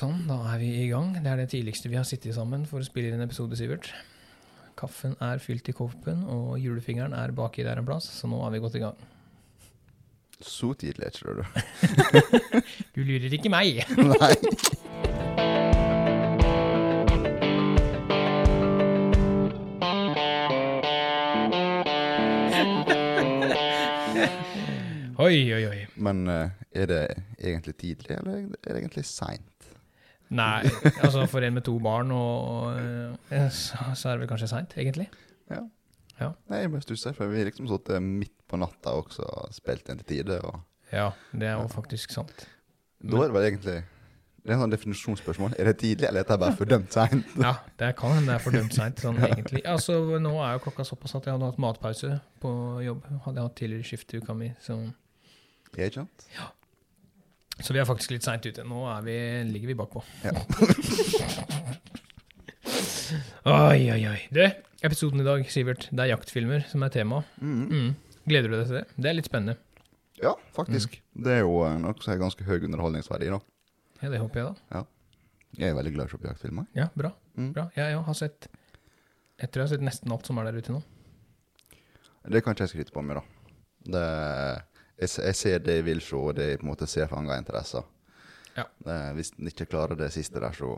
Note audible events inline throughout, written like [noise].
Sånn, da er vi i gang. Det er det tidligste vi har sittet sammen for å spille inn en episode, Sivert. Kaffen er fylt i koppen, og julefingeren er baki der en plass, så nå er vi godt i gang. Så tidlig tror du. [laughs] Du lurer ikke meg! [laughs] Nei. Oi, oi, oi. Men uh, er det egentlig tidlig, eller er det egentlig seint? Nei, altså for en med to barn, og eh, så, så er det vel kanskje seint, egentlig. Ja. Ja. Nei, jeg bare stusser, for vi har liksom sittet midt på natta også og spilt inn til tide. Og Ja, det er jo faktisk sant. da er det vel egentlig Det er en sånn definisjonsspørsmål. Er det tidlig, eller er det bare fordømt seint? [laughs] Ja, det kan hende det er fordømt seint, sånn [laughs] egentlig. Altså, nå er jo klokka såpass at jeg hadde hatt matpause på jobb. Hadde jeg hatt tidligere skift i uka mi, så Er ikke sant? Så vi er faktisk litt seint ute. Nå er vi, ligger vi bakpå. Ja. [laughs] oi, oi, oi. Du, episoden i dag, Sivert, det er jaktfilmer som er tema. Mm. Mm. Gleder du deg til det? Det er litt spennende. Ja, faktisk. Mm. Det er jo eh, noe som har ganske høy underholdningsverdi, da. Ja, det håper jeg, da. Jeg er veldig glad i å se på jaktfilmer. Ja, bra. Mm. bra. Jeg òg har sett Jeg tror jeg har sett nesten alt som er der ute nå. Det kan ikke jeg skryte på meg, da. Det, jeg, jeg ser det jeg vil se, og det jeg på en måte ser fanger interesser. Ja. Eh, hvis en ikke klarer det siste der, så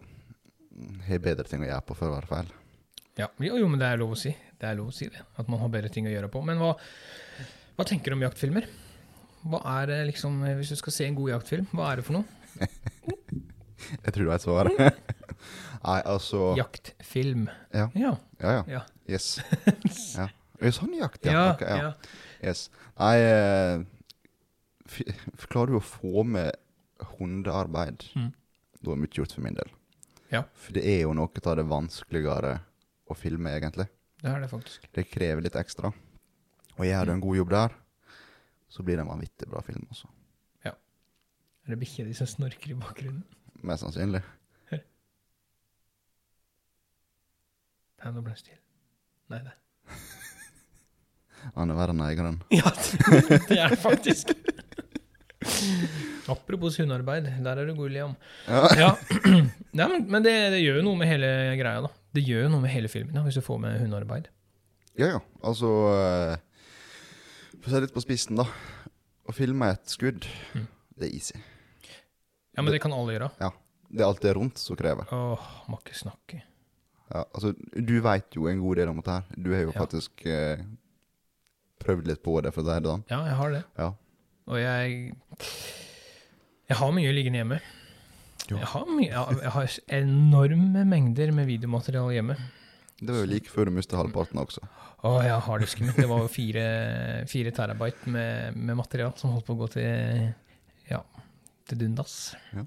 har jeg bedre ting å gjøre på for å være feil. Ja, Jo, jo, men det er lov å si. Det er lov å si det. At man har bedre ting å gjøre på. Men hva, hva tenker du om jaktfilmer? Hva er det liksom, Hvis du skal se en god jaktfilm, hva er det for noe? [laughs] Jeg tror du vet svaret. [laughs] Nei, altså Jaktfilm. Ja. Ja. Ja, ja. Ja. Yes. [laughs] Ja. Sånn jakt? Ja, ok, ja. Yes. Nei, eh, klarer du å få med hundearbeid, Mm. da er mye gjort for min del. Ja. For det er jo noe av det vanskeligere å filme, egentlig. Det er det faktisk. Det krever litt ekstra. Og gjør du en god jobb der, så blir det en vanvittig bra film også. Er det bikkja di som snorker i bakgrunnen? Mest sannsynlig. Nei, nå ble det stille. Nei, det Han er verre enn eieren. [laughs] Ja, det er det faktisk. Apropos hundearbeid, der er du god, Liam. Ja. Ja, [clears throat] Nei, men, men det, det gjør jo noe med hele greia, da. Det gjør jo noe med hele filmen, da, hvis du får med hundearbeid. Ja, ja. Altså eh, For å se litt på spissen, da. Å filme et skudd, Mm. det er easy. Ja, men det kan alle gjøre. Ja. Det er alt det rundt som krever. Åh, må ikke snakke. Ja, altså, du veit jo en god del om dette her. Du har jo Ja. faktisk eh, prøvd litt på det, for å si det sånn. Ja, jeg har det. Ja. Og jeg Jeg har mye liggende hjemme. Jeg har, mye, jeg har enorme mengder med videomateriale hjemme. Det var jo like før du mistet halvparten også. Å ja, harddisken min. Det var jo fire, fire terabyte med, med material som holdt på å gå til Ja, til dundas. Ja.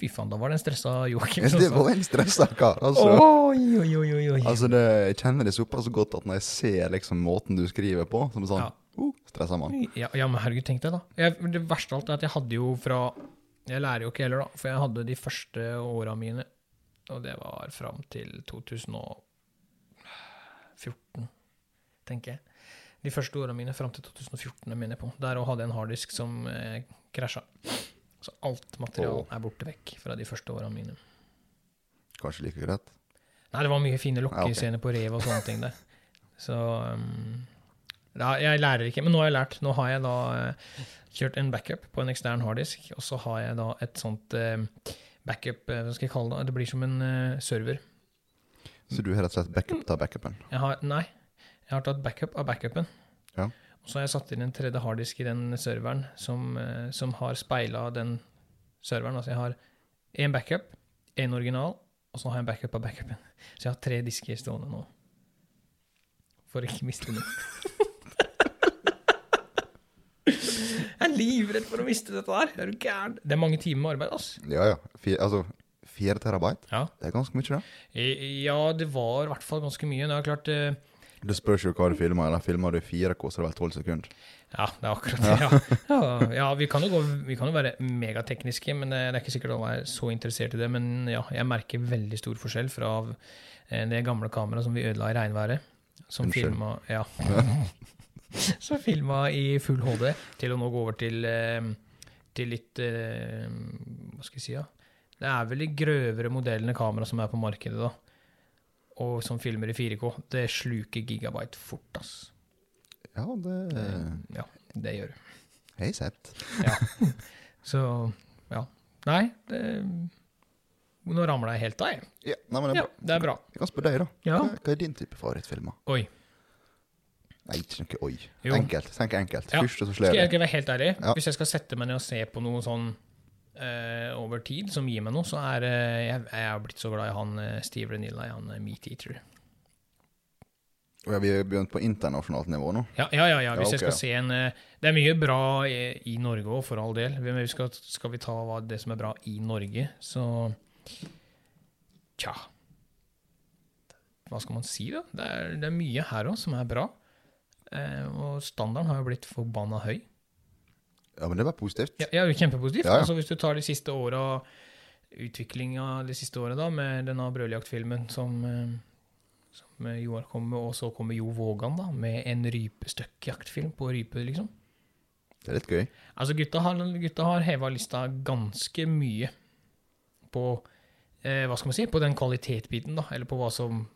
Fy faen, da var det en stressa Joakim. [laughs] Det var en stressa kar, altså. Oi, oi, oi, oi. Altså, det, Jeg kjenner det såpass godt at når jeg ser liksom måten du skriver på, som sånn Ja. uh, Stressa mann. Ja, ja, men herregud, tenk deg da. Jeg, det verste av alt er at jeg hadde jo fra Jeg lærer jo ikke heller, da. For jeg hadde de første åra mine, og det var fram til 2014, tenker jeg. De første åra mine fram til 2014, jeg mener jeg på. Der òg hadde jeg en harddisk som eh, krasja. Så alt material er borte vekk fra de første åra mine. Kanskje like greit. Nei, det var mye fine Ja, okay. på rev og sånne ting der. Så um, ja, Jeg lærer ikke, men nå har jeg lært. Nå har jeg da uh, kjørt en backup på en ekstern harddisk, og så har jeg da et sånt uh, backup uh, Hva skal jeg kalle det? Det blir som en server. Så du har rett og slett backup av backupen? Jeg har, nei, jeg har tatt backup av backupen. Ja. Så har jeg satt inn en tredje harddisk i den serveren som, eh, som har speila den serveren. Altså jeg har én backup, én original, og så har jeg en backup av backupen. Så jeg har tre disker stående nå. For å ikke miste noe. jeg er livredd for å miste dette her. Er du gæren? Det er mange timer med arbeid, altså. Ja, ja. Fire, altså, fire terabyte, Ja. det er ganske mye, det. ja, det var i hvert fall ganske mye. Det er klart eh, Det spørs jo hva du filmer. Eller filmer du 4K, så er det vel 12 sekunder. Ja, det er akkurat det. Ja. Ja, ja, vi, kan gå, vi kan jo være megatekniske, men det er ikke sikkert alle er så interessert i det. Men ja, jeg merker veldig stor forskjell fra eh, det gamle kameraet som vi ødela i regnværet. Som filma ja. [laughs] Som filma i full HD, til å nå gå over til, eh, til litt eh, Hva skal jeg si, ja? Det er vel de grøvere modellene kamera som er på markedet, da. Og som filmer i 4K. Det sluker gigabyte fort, ass. Ja, det Det, ja, det gjør det. Hei, jeg sett. Ja. Så ja. Nei, det Nå ramla jeg helt av, jeg. Ja, nei, men det er Ja, bra. det er bra. Jeg kan spørre deg, da. Ja. Hva, hva er din type favorittfilmer? Oi. Nei, ikke noe oi. Jo. Enkelt. Tenk enkelt. Ja. og så Skal slår jeg det. ikke være helt ærlig? Ja. Hvis jeg skal sette meg ned og se på noe sånn eh, over tid som gir meg noe, så er eh, jeg, jeg er blitt så glad i han eh, Steve Renilla, han eh, Meat Eater. Ja, vi har begynt på internasjonalt nivå nå. Ja, ja, ja. ja. Hvis Ja, jeg skal se en eh, Det er mye bra i, i Norge òg, for all del. Men skal, skal vi ta det som er bra i Norge, så Tja. Hva skal man si, da? Det er, det er mye her òg som er bra. Eh, og standarden har jo blitt forbanna høy. Ja, men det var positivt. Ja, ja kjempepositivt. Ja, ja. Altså, hvis du tar de siste åra, utviklinga de siste åra, med denne brøljaktfilmen som, eh, som eh, Joar kom med, og så kommer Jo Vågan, da, med en rypestøkkjaktfilm på rype, liksom. Det er litt gøy. Altså, gutta har, gutta har heva lista ganske mye på eh, Hva skal man si? På den kvalitetsbiten, da. Eller på hva som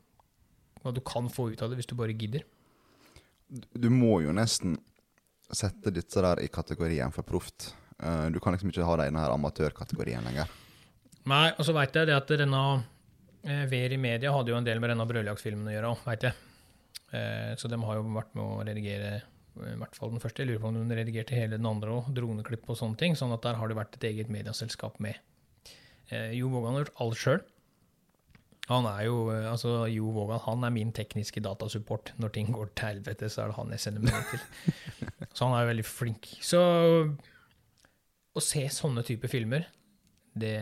Hva du kan få ut av det hvis du bare gidder. Du må jo nesten sette disse der i kategorien for proft. Eh, du kan liksom ikke ha denne amatørkategorien lenger. Nei, og så veit jeg det at denne eh, VR i media hadde jo en del med denne brøljaktfilmen å gjøre òg, veit jeg. Eh, så de har jo vært med å redigere eh, i hvert fall den første. Jeg lurer på om hun redigerte hele den andre òg, droneklipp og sånne ting. Sånn at der har det vært et eget medieselskap med. Jo Vågan har gjort alt sjøl. Han er jo, eh, altså Jo Vågan han er min tekniske datasupport. Når ting går til helvete, så er det han jeg sender mail til. Så han er jo veldig flink. Så å se sånne typer filmer, det,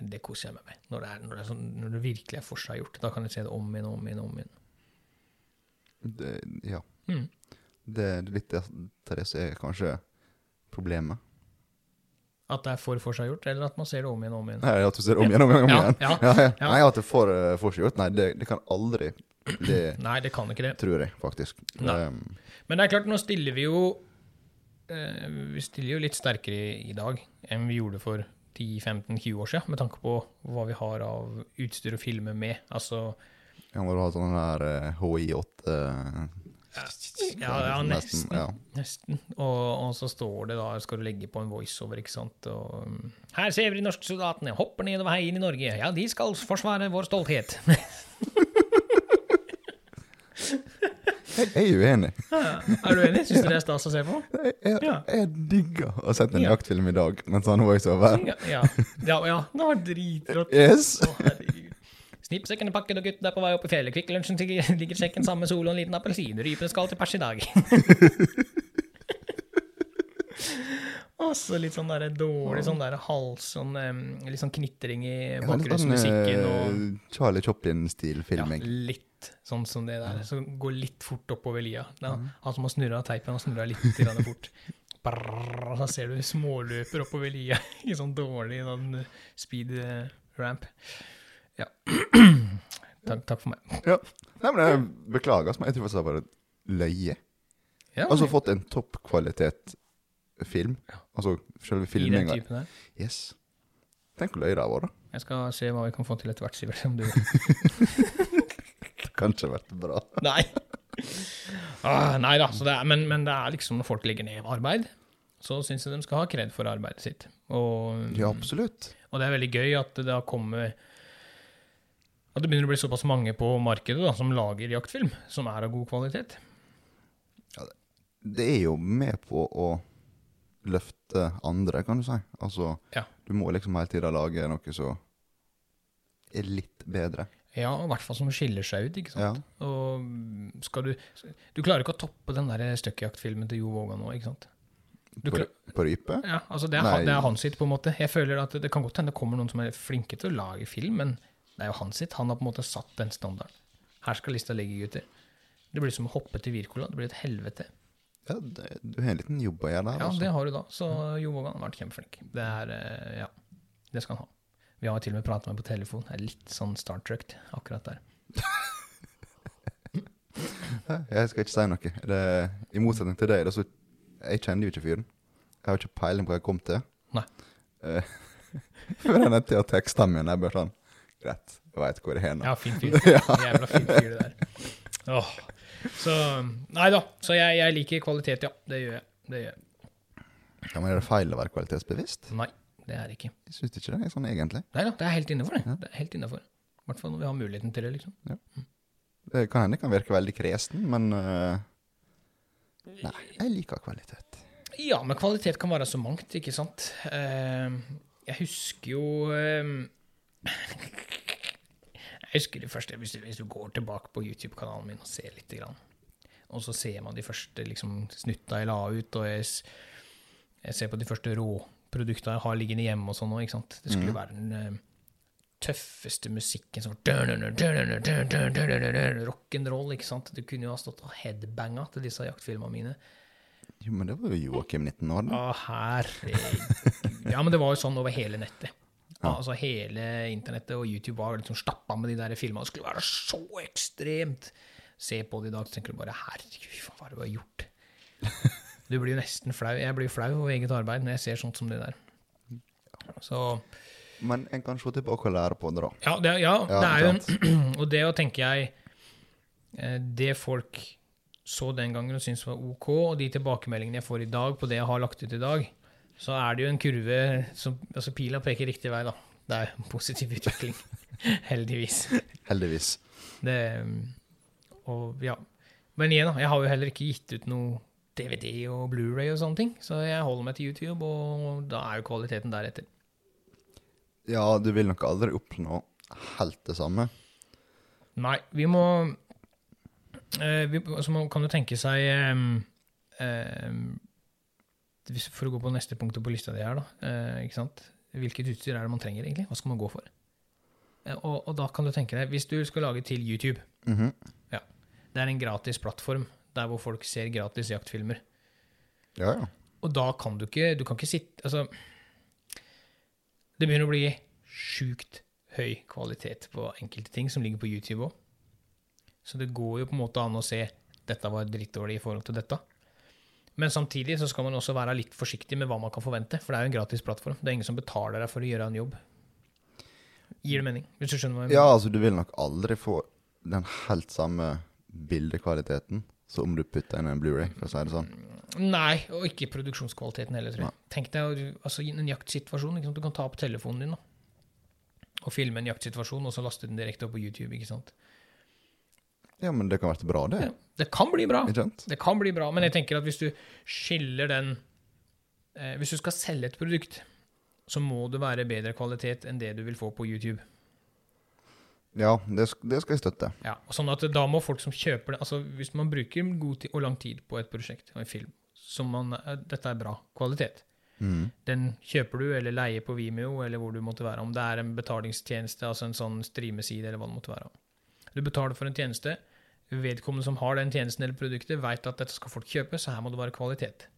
det koser jeg meg med. Når det, er, når, det er sånn, når det virkelig er forseggjort. Da kan jeg se det om igjen, om igjen, om igjen. Det, ja. Mm. Det er litt det Therese er kanskje problemet. At det er for forseggjort, eller at man ser det om igjen, om igjen. Nei, at du ser det om igjen og om igjen. om igjen. ja, Ja, ja. ja. Nei, at det er for uh, forseggjort. Nei, det, det kan aldri bli Nei, det kan ikke det. Tror jeg, faktisk. Um, Men det er klart, nå stiller vi jo uh, Vi stiller jo litt sterkere i, i dag enn vi gjorde for 10-15-20 år siden, med tanke på hva vi har av utstyr å filme med. Altså når du har sånn her uh, HI8 Ja, ja nesten. Ja. Nesten. Og, og så står det da, skal du legge på en voiceover, ikke sant. Og, um, her ser vi de norske soldatene hopper nedover heien i Norge. Ja, de skal forsvare vår stolthet. Jeg er uenig. er du enig? Syns du det er stas å se på? Jeg, jeg, jeg digger å sette en Ja. jaktfilm i dag med en sånn voiceover. Ja, ja, ja, ja det var dritrått. Yes! Å, herregud. Snippsekken er pakket, og gutten er på vei opp i fjellet. Kvikk Lunsjen ligger i samme med sol og en liten appelsin. Rypene skal til pers i dag. [laughs] og så litt sånn der dårlig sånn der hals, sånn, litt sånn knitring i litt sånn bakgrunnsmusikken. og eh, Charlie Chaplin-stil ja, litt sånn som det der. Så går litt fort oppover lia. Mhm. han som har snurra teipen, har snurra litt fort. [laughs] Brrr, så ser du småløper oppover lia i sånn dårlig sånn speed eh, ramp. Ja. [clears throat] takk, takk for meg. Ja. Nei, men jeg beklager, men jeg tror faktisk det var bare løye. Ja, Altså fått en toppkvalitet film. Altså selve I den filminga. typen der. Yes. Tenk hvor løye det har vært. Jeg skal se hva vi kan få til etter hvert, Sivert. Om du [laughs] Det kan ikke ha vært bra. [laughs] Nei. Ah, nei da, så det er, men, men det er liksom når folk legger ned arbeid, så syns jeg de skal ha kred for arbeidet sitt. Og, Ja, absolutt. og det er veldig gøy at det har kommet At det begynner å bli såpass mange på markedet da, som lager jaktfilm, som er av god kvalitet. Det er jo med på å løfte andre, kan du si. Altså, Ja. du må liksom hele tida lage noe som er litt bedre. Ja, i hvert fall som skiller seg ut, ikke sant. Ja. Og skal du Du klarer ikke å toppe den der støkkjaktfilmen til Jo Våga nå, ikke sant? Du På, på rype. Ja, altså det er, det er han sitt, på en måte. Jeg føler at Det kan godt hende det kommer noen som er flinke til å lage film, men det er jo han sitt. Han har på en måte satt den standarden. Her skal lista ligge, gutter. Det blir som å hoppe til Wirkola. Det blir et helvete. Ja, det, du har en liten jobb å gjøre der. Ja, også. det har du da. Så Jo Vågan har vært kjempeflink. Det er eh, Ja, det skal han ha. Vi har til og med pratet med på telefon. Det er litt sånn Star Trek akkurat der. [laughs] Jeg skal ikke si noe. Det, I motsetning til deg, så jeg kjenner jo ikke fyren. Jeg har ikke peiling på hva jeg kom til. Nei. Eh, [laughs] For jeg og teksta min. Jeg bare sånn Greit, jeg veit hvor jeg er nå. Ja, fin fyr. [laughs] Jævla fin fyr, det der. Åh. Så Nei da. Så jeg, jeg liker kvalitet, ja. Det gjør jeg. Det gjør jeg. Ja, men Er det feil å være kvalitetsbevisst? Nei, det er det ikke. Jeg syns ikke det er sånn egentlig. Nei da, det er helt innafor, det. Ja. det er helt innenfor. I hvert fall når vi har muligheten til det, liksom. Det kan hende det kan virke veldig kresen, men uh, Nei, jeg liker kvalitet. Ja, men kvalitet kan være så mangt, ikke sant? Uh, jeg husker jo eh, Jeg husker det første hvis du, hvis du går tilbake på YouTube-kanalen min og ser litt, og så ser man de første liksom, snutta jeg la ut, og jeg, jeg ser på de første råprodukta jeg har liggende hjemme og sånn òg. Det skulle være den eh, tøffeste musikken som Rock'n'roll, ikke sant. Du kunne jo ha stått og headbanga til disse jaktfilmene mine. Jo, men det var jo Joakim 19 år, da. Å, herregud. Ja, men det var jo sånn over hele nettet. Ja. Altså Hele internettet og YouTube var liksom stappa med de der filmene. Det skulle være så ekstremt. Se på det i dag, så tenker du bare herregud, hva det du har gjort? [laughs] Du blir jo nesten flau. Jeg blir flau over eget arbeid når jeg ser sånt som det der. Så Men en kan se tilbake og lære på det, da. Ja, det, ja, Ja, det er jo [clears throat] Og det å tenke jeg eh, Det folk så den gangen og syntes var OK, og de tilbakemeldingene jeg får i dag på det jeg har lagt ut i dag, så er det jo en kurve som Altså, pila peker riktig vei, da. Det er positiv utvikling. [laughs] Heldigvis. Heldigvis. Det Og ja. Men igjen, da. Jeg har jo heller ikke gitt ut noe DVD og Blu-ray og sånne ting, så jeg holder meg til YouTube, og da er jo kvaliteten deretter. Ja, du vil nok aldri oppnå helt det samme. Nei, vi må eh, vi, altså Man kan jo tenke seg eh, hvis- For å gå på neste punktet på lista di her, da. eh? Hvilket utstyr er det man trenger, egentlig? Hva skal man gå for? Eh, og, og da kan du tenke deg, hvis du skal lage til YouTube Mhm. Det er en gratis plattform der hvor folk ser gratis jaktfilmer. Ja, ja. Og da kan du ikke Du kan ikke sitte Altså Det begynner å bli sjukt høy kvalitet på enkelte ting som ligger på YouTube òg. Så det går jo på en måte an å se dette var drittdårlig i forhold til dette. Men samtidig så skal man også være litt forsiktig med hva man kan forvente, for det er jo en gratis plattform. Det er ingen som betaler deg for å gjøre en jobb. Gir det mening? Hvis du skjønner hva jeg ja, altså, du vil nok aldri få den helt samme bildekvaliteten som om du putter inn en Blu-ray, for å si det sånn. Nei, og ikke produksjonskvaliteten heller, tror jeg. Tenk deg altså, en jaktsituasjon. Du kan ta opp telefonen din da, og filme en jaktsituasjon, og så laste den direkte opp på YouTube. ikke sant? Ja, men det kan være bra, det. Ja, det kan bli bra. Det kan bli bra, men jeg tenker at hvis du skiller den eh, Hvis du skal selge et produkt, så må det være bedre kvalitet enn det du vil få på YouTube. Ja, det, det skal jeg støtte. Ja, sånn at Da må folk som kjøper det altså Hvis man bruker god tid og lang tid på et prosjekt og en film, som man, eh, dette er bra kvalitet, Mm. den kjøper du eller leier på Vimeo, eller hvor du måtte være. Om det er en betalingstjeneste, altså en sånn streameside, eller hva det måtte være. Du betaler for en tjeneste. Vedkommende som har den tjenesten eller produktet, veit at dette skal folk kjøpe, så her må det være kvalitet.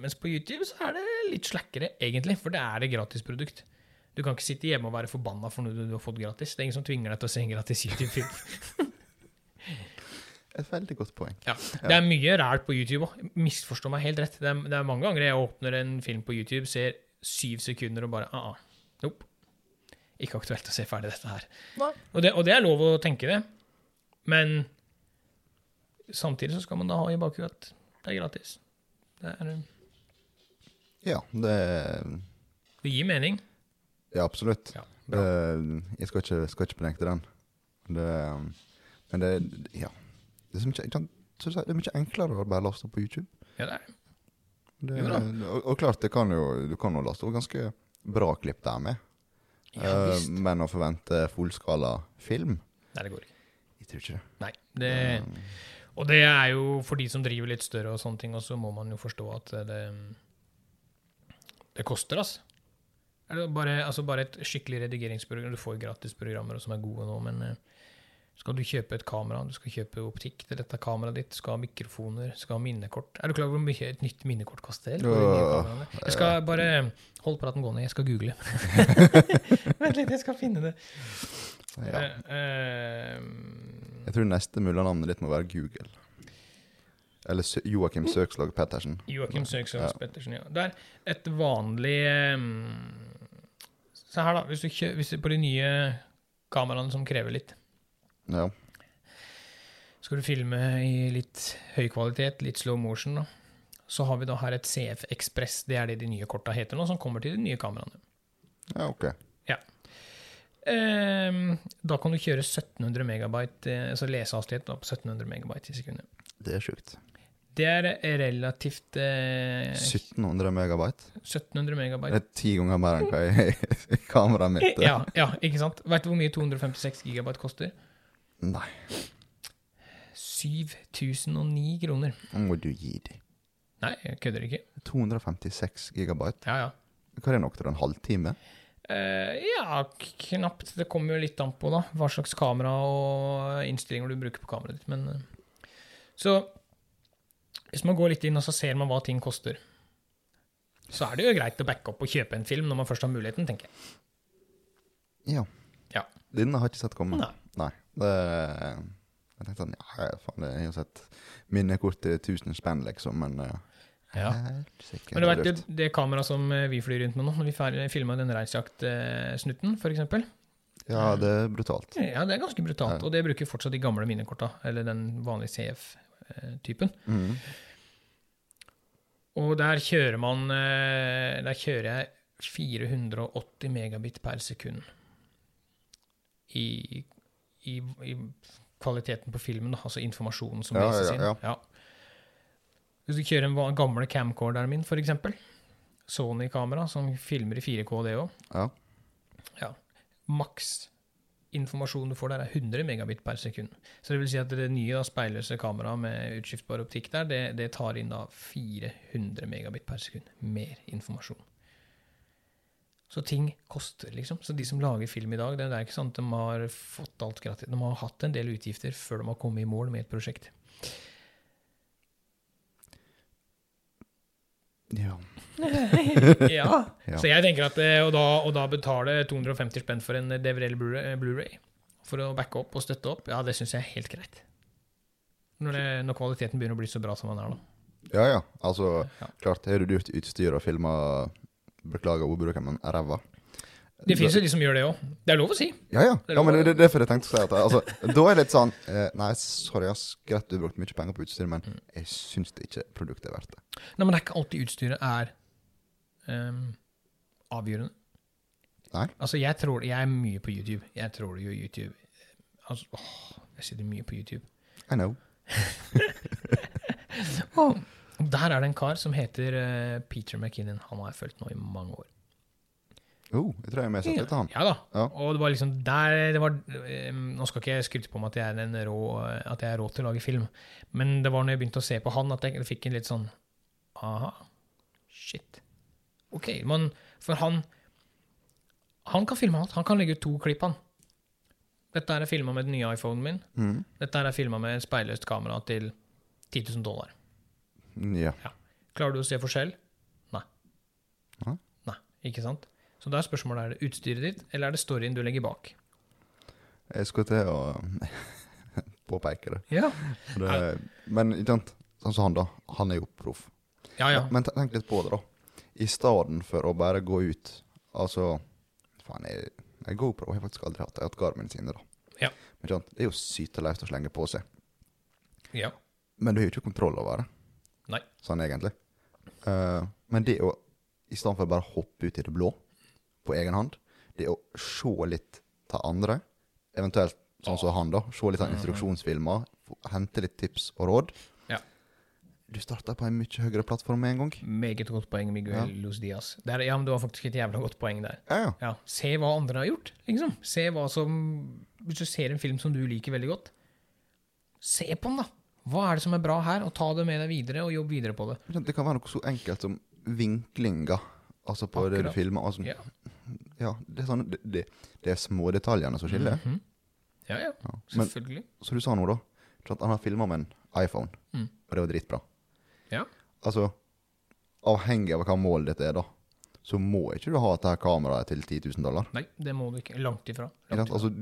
Mens på YouTube så er det litt slakkere, egentlig, for det er et gratisprodukt. Du kan ikke sitte hjemme og være forbanna for noe du du har fått gratis. Det er ingen som tvinger deg til å se en gratis YouTube-film. [laughs] Et veldig godt poeng. Ja. Det er mye rælt på YouTube òg. Misforstå meg helt rett. Det er, det er mange ganger jeg åpner en film på YouTube, ser syv sekunder og bare ah, ah, nope. Ikke aktuelt å se ferdig dette her. Og det, og det er lov å tenke det, men samtidig så skal man da ha i bakhuet at det er gratis. Det, er, Ja, det det gir mening. Ja, absolutt. Ja, Det, jeg skal ikke, skal ikke benekte den. Det, men det Ja. Det er, mye, sant, det er mye enklere å bare laste opp på YouTube. Ja, det er det. Jo da. og, og klart, det kan jo, du kan jo laste opp ganske bra klipp der med. Ja, uh, men å forvente fullskala film Nei, det går ikke. Jeg tror ikke det. Nei. Det, og det er jo for de som driver litt større og sånne ting, og så må man jo forstå at det Det koster, altså. Bare, altså bare et skikkelig redigeringsprogram. Du får gratisprogrammer som er gode nå, men eh, skal du kjøpe et kamera, du skal kjøpe optikk til dette kameraet ditt, skal ha mikrofoner, skal ha minnekort Er du klar over hvor mye et nytt minnekort koster? Jeg skal bare Hold praten gående, jeg skal google. [laughs] Vent litt, jeg skal finne det. Ja. Eh, eh, Jeg tror neste mulighetnavnet ditt må være Google. Eller Sø Joakim Søkslag Pettersen. Joakim Søkslag Ja. Pettersen, ja. Det er et vanlig um, Se her, da. Hvis du, hvis du på de nye kameraene som krever litt, Ja. skal du filme i litt høy kvalitet, litt slow motion, da. Så har vi da her et CF Express, det er det de nye korta heter nå, som kommer til de nye kameraene. ja, ok. Ehm, da kan du kjøre 1700 megabyte, eh, altså lesehastighet på 1700 megabyte i sekundet. Det er sjukt. Det er relativt eh, 1700 megabyte. 1700 megabyte. Det er ti ganger mer enn hva jeg- [laughs] kameraet mitt. Ja, ja, ikke sant? Vet du hvor mye 256 gigabyte koster? Nei, 7009 kroner. må du gi dem. Nei, jeg kødder ikke. 256 gigabyte. Ja, ja. Hva er det nok til en halvtime? Eh, ja, knapt. Det kommer jo litt an på da, hva slags kamera og innstillinger du bruker på kameraet ditt. Men, eh, så hvis man går litt inn og så ser man hva ting koster, så er det jo greit å backe opp og kjøpe en film når man først har muligheten, tenker jeg. Ja. Ja. Den har jeg ikke sett komme. Nei. Nei. Det, jeg tenkte sånn, ja, faen, jeg jo sett minnekort til 1000 spenn, liksom, men uh, Ja. Men du er vet, det, det kameraet som eh, vi flyr rundt med nå, når vi filma den reinsjaktsnutten, for eksempel, Ja, det er brutalt. ja, det er ganske brutalt. Ja. Og det bruker fortsatt de gamle minnekorta, eller den vanlige CF-typen. Mm. Og der kjører man eh, Der kjører jeg 480 megabit per sekund i, i, i kvaliteten på filmen, altså informasjonen som Ja, inn. ja, ja. Ja. Hvis du kjører en gamle camcorderen min, eksempel, Sony-kamera, som filmer i 4K, det òg, Ja. ja. maks informasjon du får der, er 100 megabit per sekund. Så det vil si at det nye da, speilløse kameraet med utskiftbar optikk der, det, det tar inn da 400 megabit per sekund. Mer informasjon. Så ting koster, liksom. Så de som lager film i dag, det, er ikke sant at de har fått alt gratis. De har hatt en del utgifter før de har kommet i mål med et prosjekt. [laughs] ja. ja. Så jeg tenker at eh, og da, og da betale 250 spenn for en DVD eller Blu- eh, Blu-ray for å backe opp og støtte opp, ja, det syns jeg er helt greit. Når, det, når kvaliteten begynner å bli så bra som den er, nå. Ja, ja. Altså, Ja. klart, har du dyrt utstyr og filma Beklager ordbruken, men ræva. Det fins jo de som gjør det òg. Det er lov å si. Ja, ja. Det er ja men det er derfor jeg tenkte å si at altså, Da er det litt sånn eh, Nei, sorry, ass. Greit du har brukt mye penger på utstyr, men Mm. jeg syns det ikke produktet er verdt det. Nei, men det er ikke alltid utstyret er um, avgjørende. Nei. Altså, jeg tror Jeg er mye på YouTube. Jeg tror jo YouTube Altså, åh, jeg sitter mye på YouTube. I know. [laughs] Og der er det en kar som heter uh, Peter McKinnon. Han har jeg fulgt nå i mange år. Oh, jeg tror jeg har sett litt av han. Ja da. Ja. Og det var liksom der det var, eh, Nå skal ikke jeg skryte på meg at jeg er en rå At jeg er rå til å lage film, men det var når jeg begynte å se på han, at jeg fikk en litt sånn Aha. Shit. OK. Men for han Han kan filme alt. Han kan legge ut to klipp, han. Dette er filma med den nye iPhonen min. Mm. Dette er filma med speilløst kamera til 10 000 dollar. Ja. Klarer du å se forskjell? Nei. Nei. Nei, ikke sant? Så da er spørsmålet er det utstyret ditt, eller er det storyen du legger bak? Jeg skulle til å [laughs] påpeke det. Ja. det men ikke sant, sånn som han, da. Han er jo proff. Ja, ja. Men tenk litt på det, da. I stedet for å bare gå ut Altså, faen, jeg, jeg GoPro har jeg faktisk aldri hatt. Jeg har hatt Garmin sine, da. Ja. Men sant, det er jo sytelaust å slenge på seg. ja. Men du har jo ikke kontroll over det. Nei. Sånn egentlig. Uh, men det å, i stedet for bare hoppe ut i det blå på egen hånd, det å se litt til andre, eventuelt sånn som han, da, se litt av instruksjonsfilmer, hente litt tips og råd Ja. Du starta på en mye høyere plattform med en gang. Meget godt poeng, Miguel Luz Diaz. Det er, ja, men du har faktisk et jævla godt poeng der. Ja, ja. Ja, Se hva andre har gjort, liksom. Se hva som Hvis du ser en film som du liker veldig godt, se på den, da. Hva er det som er bra her, og ta det med deg videre, og jobb videre på det. Det kan være noe så enkelt som vinklinga, altså på det du filmer. Altså, Ja. Ja, det er sånn, det, det, det er smådetaljene som skiller. Mhm. Ja, ja. Ja. Men Selvfølgelig. som du sa nå, da. at Han har filma med en iPhone, Mm. og det var dritbra. Ja. Altså, avhengig av hva målet ditt er, da, så må ikke du ha dette kameraet til 10 000 dollar. Nei, det må du ikke. Langt ifra. Langt ifra. Altså,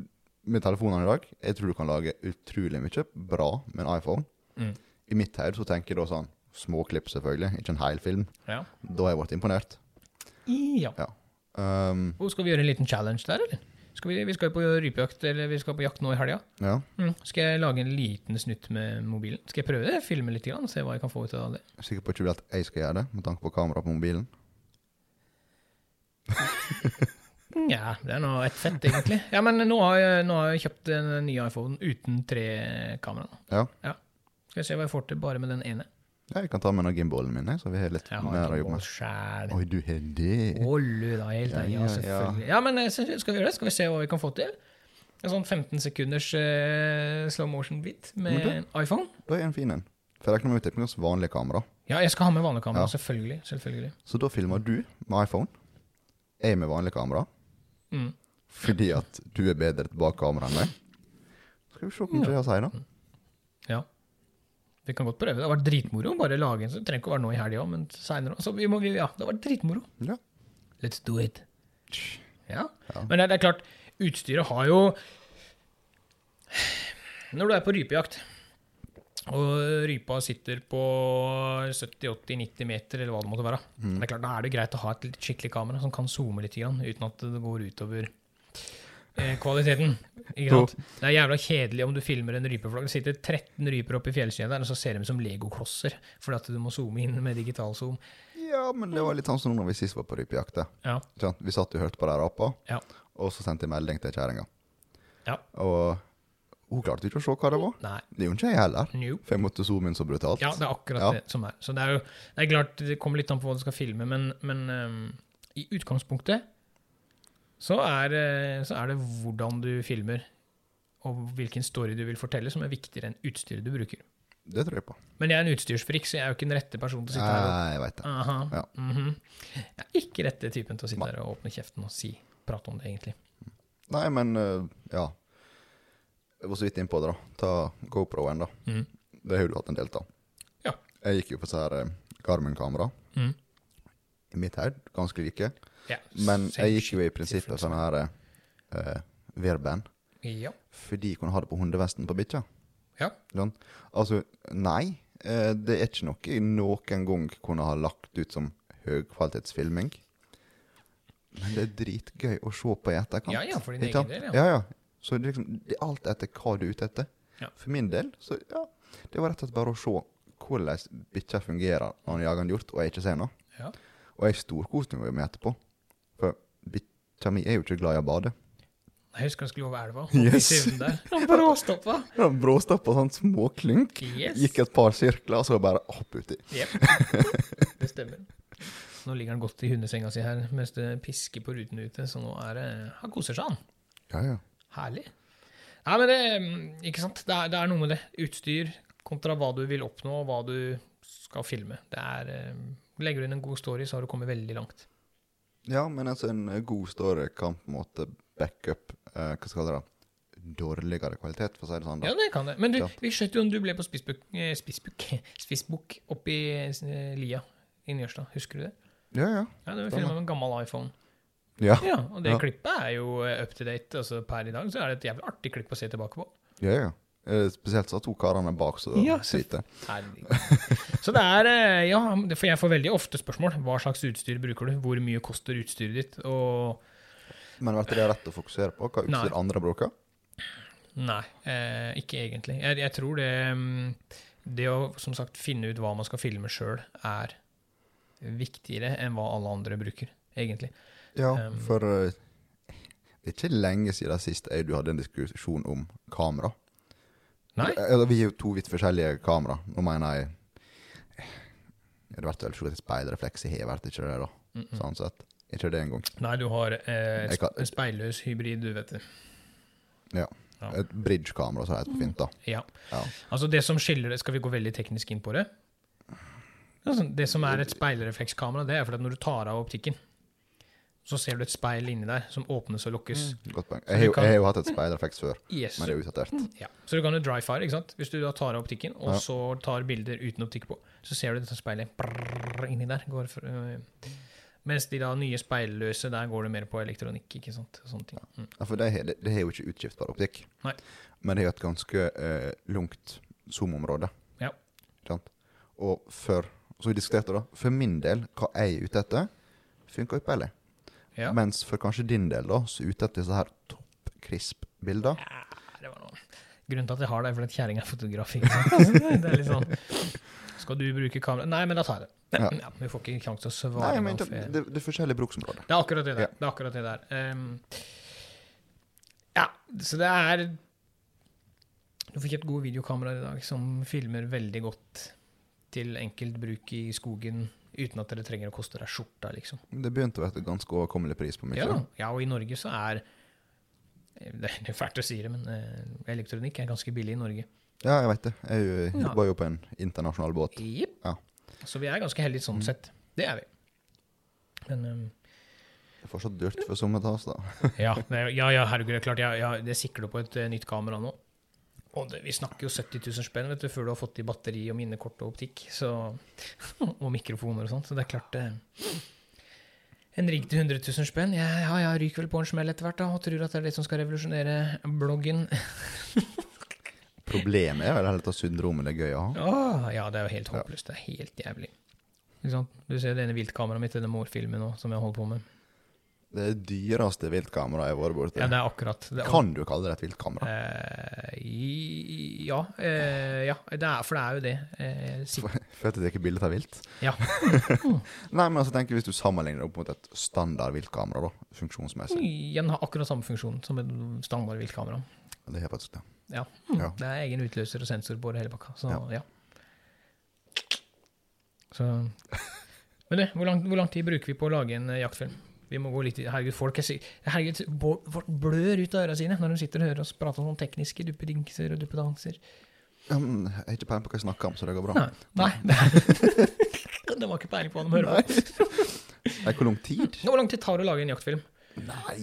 med telefonene i dag, jeg tror du kan lage utrolig mye bra med en iPhone. Mm. I mitt hode så tenker jeg da sånn småklipp, selvfølgelig, ikke en hel film. Ja. Da har jeg vært imponert. Ja. Ja. Um, Og skal vi gjøre en liten challenge der, eller? Skal vi, vi skal på rypejakt, eller vi skal på jakt nå i helga. ja. Mm. Skal jeg lage en liten snutt med mobilen? Skal jeg prøve det? Filme litt, grann, se hva jeg kan få ut av det? Jeg er sikker på ikke vil at jeg skal gjøre det, med tanke på kamera på mobilen. [laughs] Ja, det er nå et fett, egentlig. Ja, men nå har jeg, nå har jeg kjøpt en ny iPhone uten tre kamera. Ja. Skal vi se hva jeg får til bare med den ene. Jeg kan ta med noen gimballen min, så vi har litt Jeg mer å jobbe med. Oi, du har det? Ollu, da. Helt Ja, ja, selvfølgelig. Ja, men eh, skal vi gjøre det? Skal vi se hva vi kan få til? En sånn 15 sekunders uh, slow motion-bit med en iPhone? Da er en fin en. For jeg regner med at vi ganske vanlig kamera. Ja, jeg skal ha med vanlig kamera. Ja. Selvfølgelig. selvfølgelig. Så da filmer du med iPhone, jeg med vanlig kamera, Mm. fordi at du er bedre bak kamera enn meg. Skal vi se hva jeg si, da. Ja. Vi kan godt prøve. Det har vært dritmoro. Bare lage en, så det trenger ikke å være nå i helga, men seinere. Altså, vi må, vi, ja, det har vært dritmoro. Ja. Let's do it. Ja. Ja. Men det, det er klart, utstyret har jo Når du er på rypejakt, og rypa sitter på 70-80-90 meter, eller hva det måtte være, Mm. det er klart, da er det greit å ha et skikkelig kamera som kan zoome litt, uten at det går utover kvaliteten. Ikke sant? Det er jævla kjedelig om du filmer en rypeflokk. Det sitter 13 ryper oppe i fjellkjeden og så ser de ut som legoklosser, fordi at du må zoome inn med digital zoom. Ja, men det var litt sånn som når vi sist var på rypejakt. ja. Ja. Vi satt og hørte på de apa, Ja. og så sendte jeg melding til kjerringa. Ja. Og hun klarte ikke å se hva det var. Nei. Det gjorde ikke jeg heller. No. For jeg måtte zoome inn så brutalt. Ja, det er akkurat Ja. det som er. Så det er jo det er klart, det kommer litt an på hva du skal filme, men, men um, i utgangspunktet så er, eh, så er det hvordan du filmer, og hvilken story du vil fortelle, som er viktigere enn utstyret du bruker. Det tror jeg på. Men jeg er en utstyrsfrik, så jeg er jo ikke den rette personen til å sitte her Nei, jeg vet det. Ja. Mm -hmm. Jeg er ikke rette typen til å sitte her og åpne kjeften og si, prate om det, egentlig. Nei, men øh, ja. Jeg var så vidt innpå det, da. Ta GoPro-en, da. Mm. Det har du hatt en del av. Ja. Jeg gikk jo på sånn her Garmin-kamera. Mm. I mitt hode ganske like. Ja, Men jeg gikk jo i prinsippet sånn her uh, Verband. Ja. Fordi jeg kunne ha det på hundevesten på bikkja. Ja. Sånn. Altså, nei. Uh, det er ikke noe jeg noen gang kunne ha lagt ut som høykvalitetsfilming. Men det er dritgøy å se på i etterkant. Ja, ja, for din egen del, ja. ja. ja. Så det er, liksom, det er alt etter hva du er ute etter. Ja. For min del, så ja. Det var rett og slett bare å se hvordan bikkja fungerer når han jager en hjort og jeg ikke ser noe. Ja. Og jeg storkoste meg med etterpå. Bikkja mi er jo ikke glad i å bade. Jeg husker [laughs] han skulle over elva. Yes. Han bråstoppa. Han bråstappa sånn småklynk. Yes. Gikk et par sirkler, og så bare hopp uti. Jep. [laughs] Det stemmer. Nå ligger han godt i hundesenga si her mens det pisker på ruten ute, så nå er det Han koser seg, han. Ja, ja. Herlig. Nei, men det Ikke sant. Det er, det er noe med det. Utstyr kontra hva du vil oppnå, og hva du skal filme. Det er eh, Legger du inn en god story, så har du kommet veldig langt. Ja, men altså en eh, god story kan på en måte backup eh, Hva skal det da? Dårligere kvalitet, for å si det sånn. da. Ja, det kan det. Men du, Ja. vi skjøt jo om du ble på Spissbukk eh, Spissbukk- Spissbuk [laughs] oppe i eh, lia i Njørstad. Husker du det? Ja, ja. Ja, det var filma med en gammel iPhone. Ja, Ja, og det Ja. klippet er jo eh, up to date. Altså per i dag så er det et jævlig artig klipp å se tilbake på. ja. ja. Eh, Spesielt så to karene bak som Ja, sliter. Så det er eh, Ja, for jeg får veldig ofte spørsmål. Hva slags utstyr bruker du? Hvor mye koster utstyret ditt? Og Men du det rett å fokusere på? Hva utstyr Nei. andre bruker? Nei, eh, ikke egentlig. Jeg, jeg tror det mm, Det å som sagt finne ut hva man skal filme sjøl, er viktigere enn hva alle andre bruker, egentlig. Ja, Um, for eh, det er ikke lenge siden sist jeg du hadde en diskusjon om kamera. Nei? Eller, vi er jo to vidt forskjellige kamera. Nå mener jeg Det blir vel slått et speilrefleks i hevet, ikke det, da? Mm -mm. Sånn sett. Ikke det engang. Nei, du har eh, kan- speilløs hybrid, du vet det. Ja. Ja. Et bridge-kamera, så heter det på fint, da. Ja. Ja. Altså det som skiller det, Skal vi gå veldig teknisk inn på det? Altså, det som er et speilreflekskamera, det er fordi at når du tar av optikken, så ser du et speil inni der som åpnes og lukkes. Godt poeng. Jeg jo- jeg har jo hatt et speilrefleks før, Yes. men det er utdatert. Ja. Så du kan jo dry fire, ikke sant? Hvis du da tar av optikken, og Ja. så tar bilder uten optikk på, så ser du dette speilet brrr, inni der. Går for, øh, mens de da nye speilløse, der går det mer på elektronikk, ikke sant? Sånne ting. Mm. Ja, for det har det, det har jo ikke utskiftbar optikk. Nei. Men det har et ganske øh, langt zoom-område. Ja. Sant? Og for så vi diskuterte da, for min del, hva jeg er ute etter, funker ypperlig. Ja. Mens for kanskje din del, da, så ute etter disse her topp crisp-bilder. Ja, det var noe. Grunnen til at jeg har det, er fordi kjerringa er fotograf. [laughs] Det er litt sånn Skal du bruke kamera? Nei, men da tar jeg det. Ja. Ja. vi får ikke sjanse til å Nei, men det, det, det er forskjellige bruksområder. Det er akkurat det der. Det er akkurat det der. Um, ja, så det er Du fikk et gode videokameraer i dag som filmer veldig godt til enkelt bruk i skogen uten at dere trenger å koste deg skjorta, liksom. Det begynte å være et ganske overkommelig pris på mye. Ja, ja, og i Norge så er Det er fælt å si det, men eh, elektronikk er ganske billig i Norge. Ja, jeg veit det. Jeg Ja. jobber jo på en internasjonal båt. Yep. Ja. Så vi er ganske heldige sånn Mm. sett. Det er vi. Men um, Det er fortsatt dyrt for somme av oss, da. [laughs] Ja, ja, ja herregud, det er klart. Jeg, jeg, det sikler på et eh, nytt kamera nå. Og det, vi snakker jo 70 000 spenn vet du, før du har fått i batteri og minnekort og optikk. Så, [laughs] og mikrofoner og sånt. Så det er klart eh, En rigg til 100 000 spenn. Ja, ja, jeg ryker vel på en smell etter hvert da, og tror at det er det som skal revolusjonere bloggen. [laughs] Problemet er vel heller at syndromet er gøy å ha. Åh, ja, det er jo helt håpløst. Det er helt jævlig. Du ser det ene viltkameraet mitt, denne morfilmen nå, som jeg holder på med. Det er det dyreste viltkameraet jeg har vært borti. Ja, det er akkurat det. er Kan du kalle det et viltkamera? Eh, ja, eh, ja det er, for det er jo det. Eh, si- For [laughs] for ikke bildet av vilt? Ja. [laughs] Nei, men altså tenker Hvis du sammenligner det opp mot et standard viltkamera, da, funksjonsmessig Den har akkurat samme funksjon som et standard viltkamera. Det er faktisk det. Ja. Ja. Det er egen utløser og sensor på det hele pakka. Så Ja. ja. Så Men du, hvor lang, hvor lang tid bruker vi på å lage en eh, jaktfilm? Vi må gå litt Herregud, folk er Herregud, folk blør ut av ørene sine når de sitter og hører oss prate om sånne tekniske duppedingser og duppedanser. Um, jeg har ikke peiling på hva jeg snakker om, så det går bra. Nei. Nei. [laughs] det var ikke peiling på hva de hører på. Nei, hvor lang tid? Hvor lang tid tar det å lage en jaktfilm? Nei,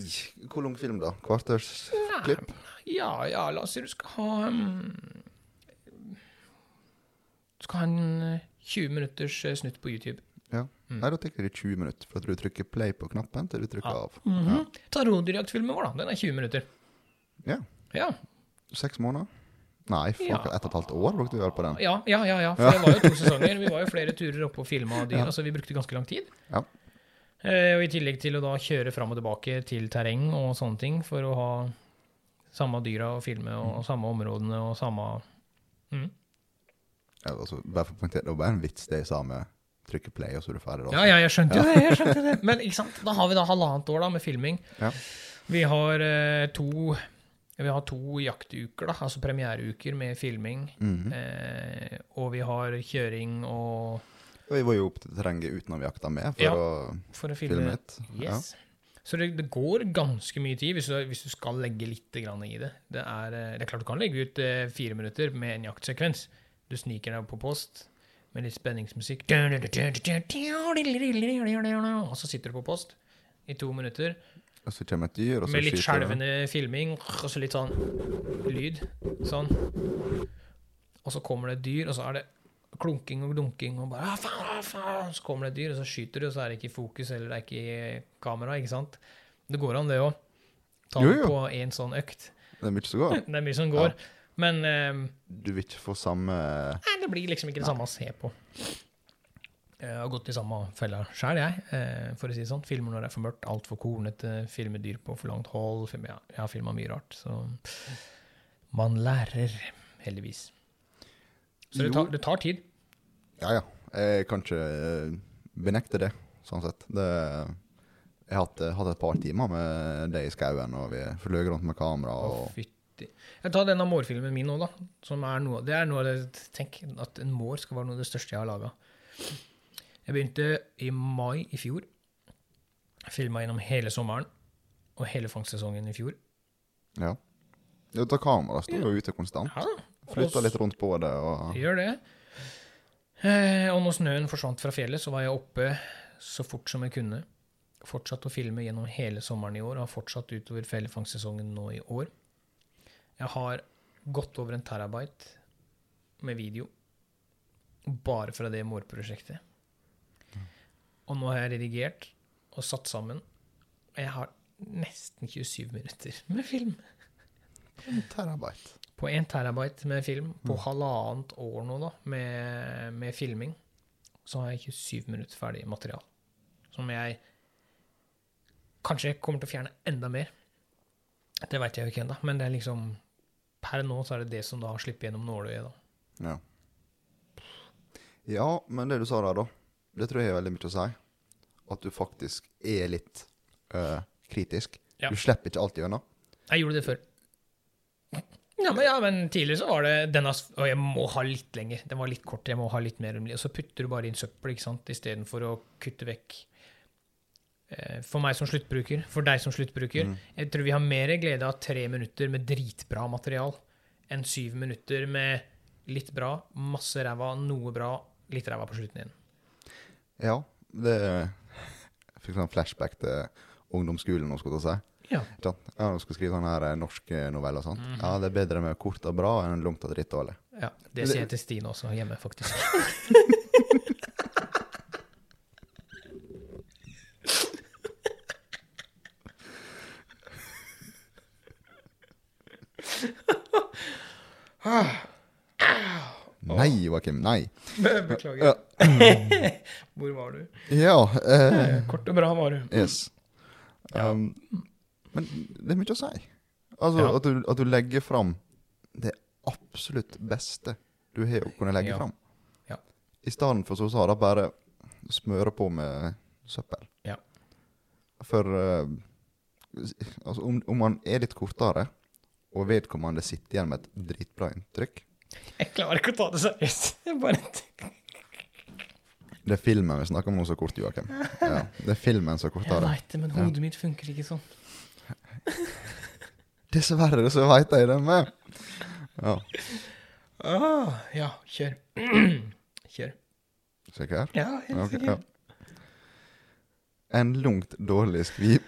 hvor lang film, da? Kvartersklipp? Ja, ja, la oss si du skal ha um, Du skal ha en eh, 20 minutters eh, snutt på YouTube. Ja. Mm. Nei, da tar det 20 minutter fra du trykker play på knappen til du trykker Ja. av. Mhm. Ta rådyrjaktfilmen vår, da. Den er 20 minutter. Ja. Ja, Seks måneder? Nei, fuck, Ja. ett og et halvt år brukte vi vel på den. ja, ja. ja, ja. For det var jo to sesonger. Vi var jo flere turer oppe og filma dyr, Ja. så vi brukte ganske lang tid. Ja. Eh, og i tillegg til å da kjøre fram og tilbake til terreng og sånne ting, for å ha samme dyra å filme, og samme områdene og samme mm. Ja, altså, bare for å poengtere, det var bare en vits det jeg sa med trykke play, og så er du ferdig. Ja, ja, jeg skjønte jo det. jeg skjønte det. Men ikke sant? da har vi da halvannet år da med filming. Ja. Vi har eh, to vi har to jaktuker, da, altså premiereuker med filming. Mhm. Eh, og vi har kjøring og vi var jo opp til terrenget utenom jakta med for Ja. å for å filme. litt. Yes. Så det, det går ganske mye tid hvis du, hvis du skal legge litt grann i det. Det er, eh, det er klart du kan legge ut eh, fire minutter med en jaktsekvens. Du sniker deg på post med litt spenningsmusikk. Og så sitter du på post i to minutter Og så kommer et dyr, og så med litt skjelvende filming og så litt sånn lyd. Sånn. Og så kommer det et dyr, og så er det klunking og dunking, og bare ah, faen, ah, faen. Så kommer det et dyr, og så skyter du, og så er det ikke i fokus, eller det er ikke i kamera, ikke sant? Det går an, det òg. Ta Jo, på én sånn økt. Det er mye som går. [laughs] Det er mye som går. Men um, Du vil ikke få samme nei, det blir liksom ikke det samme å se på. Jeg har gått i samme fella sjøl, jeg, eh, for å si det sånn. Filmer når det er for mørkt, altfor kornete, filmer dyr på for langt hold. Ja, jeg har filma mye rart, så man lærer, heldigvis. Så det tar, det tar tid. Ja, ja. Jeg kan ikke eh, benekte det, sånn sett. Det, jeg har hatt, et par timer med det i skauen, og vi fløy rundt med kamera. Og, fytti. Jeg tar denne mårfilmen min nå, da. Som er noe, det er noe av det Tenk at en mår skal være noe av det største jeg har laga. Jeg begynte i mai i fjor. Filma gjennom hele sommeren og hele fangstsesongen i fjor. ja. du tar kamera står jo ute konstant. Ja, Flytta litt rundt på det. og... Gjør det. Eh, og når snøen forsvant fra fjellet, så var jeg oppe så fort som jeg kunne. Fortsatt å filme gjennom hele sommeren i år, og har fortsatt utover fellefangstsesongen nå i år. Jeg har godt over en terabyte med video bare fra det mårprosjektet. Og nå har jeg redigert og satt sammen. Og jeg har nesten 27 minutter med film. En terabyte. På en terabyte med film, på halvannet år nå da, med, med filming, så har jeg 27 minutter ferdig material. Som jeg Kanskje kommer til å fjerne enda mer. Det veit jeg jo ikke ennå, men det er liksom Per nå så er det det som da slipper gjennom nåløyet, da. Ja. ja, men det du sa der, da, det tror jeg har veldig mye å si. At du faktisk er litt øh, kritisk. Ja. Du slipper ikke alt gjennom. Jeg gjorde det før. Ja, men, ja, men tidligere så var det denne Og jeg må ha litt lenger. Den var litt kort. Jeg må ha litt mer. Og så putter du bare inn søppel ikke sant? istedenfor å kutte vekk. Eh, For meg som sluttbruker, for deg som sluttbruker, Mm. jeg tror vi har mer glede av tre minutter med dritbra material enn syv minutter med litt bra, masse ræva, noe bra, litt ræva på slutten igjen. Ja, det Jeg fikk sånn flashback til ungdomsskolen nå, skulle jeg si. Ja. Ja, du skal skrive sånne her eh, norske noveller og sånt. Mhm. Ja, det er bedre med kort og bra enn langt og drittdårlig. ja. Det sier jeg til Stine også, hjemme, faktisk. [laughs] Nei, Joakim, nei. [laughs] Beklager. [laughs] Hvor var du? Ja, eh, Eh, Kort og bra var du. yes. Um, men det er mye å si. Altså, Ja. at, du, at du legger fram det absolutt beste du har å kunne legge Ja. fram. Ja. I stedet for så sa det bare smøre på med søppel. Ja. For uh, altså, om, om man er litt kortere, og vedkommende sitter igjen med et dritbra inntrykk Jeg klarer ikke å ta det seriøst. [laughs] Jeg bare Det er filmen vi snakker om nå så kort, Joakim. [laughs] Ja, det er filmen som er Jeg kortere. veit det, men hodet mitt funker ikke sånn. [laughs] Dessverre så veit jeg det med. Ja, Ah, ja, kjør. [clears throat] kjør. sikker? Ja, helt Ok, sikkert. ja. En langt dårlig skriv...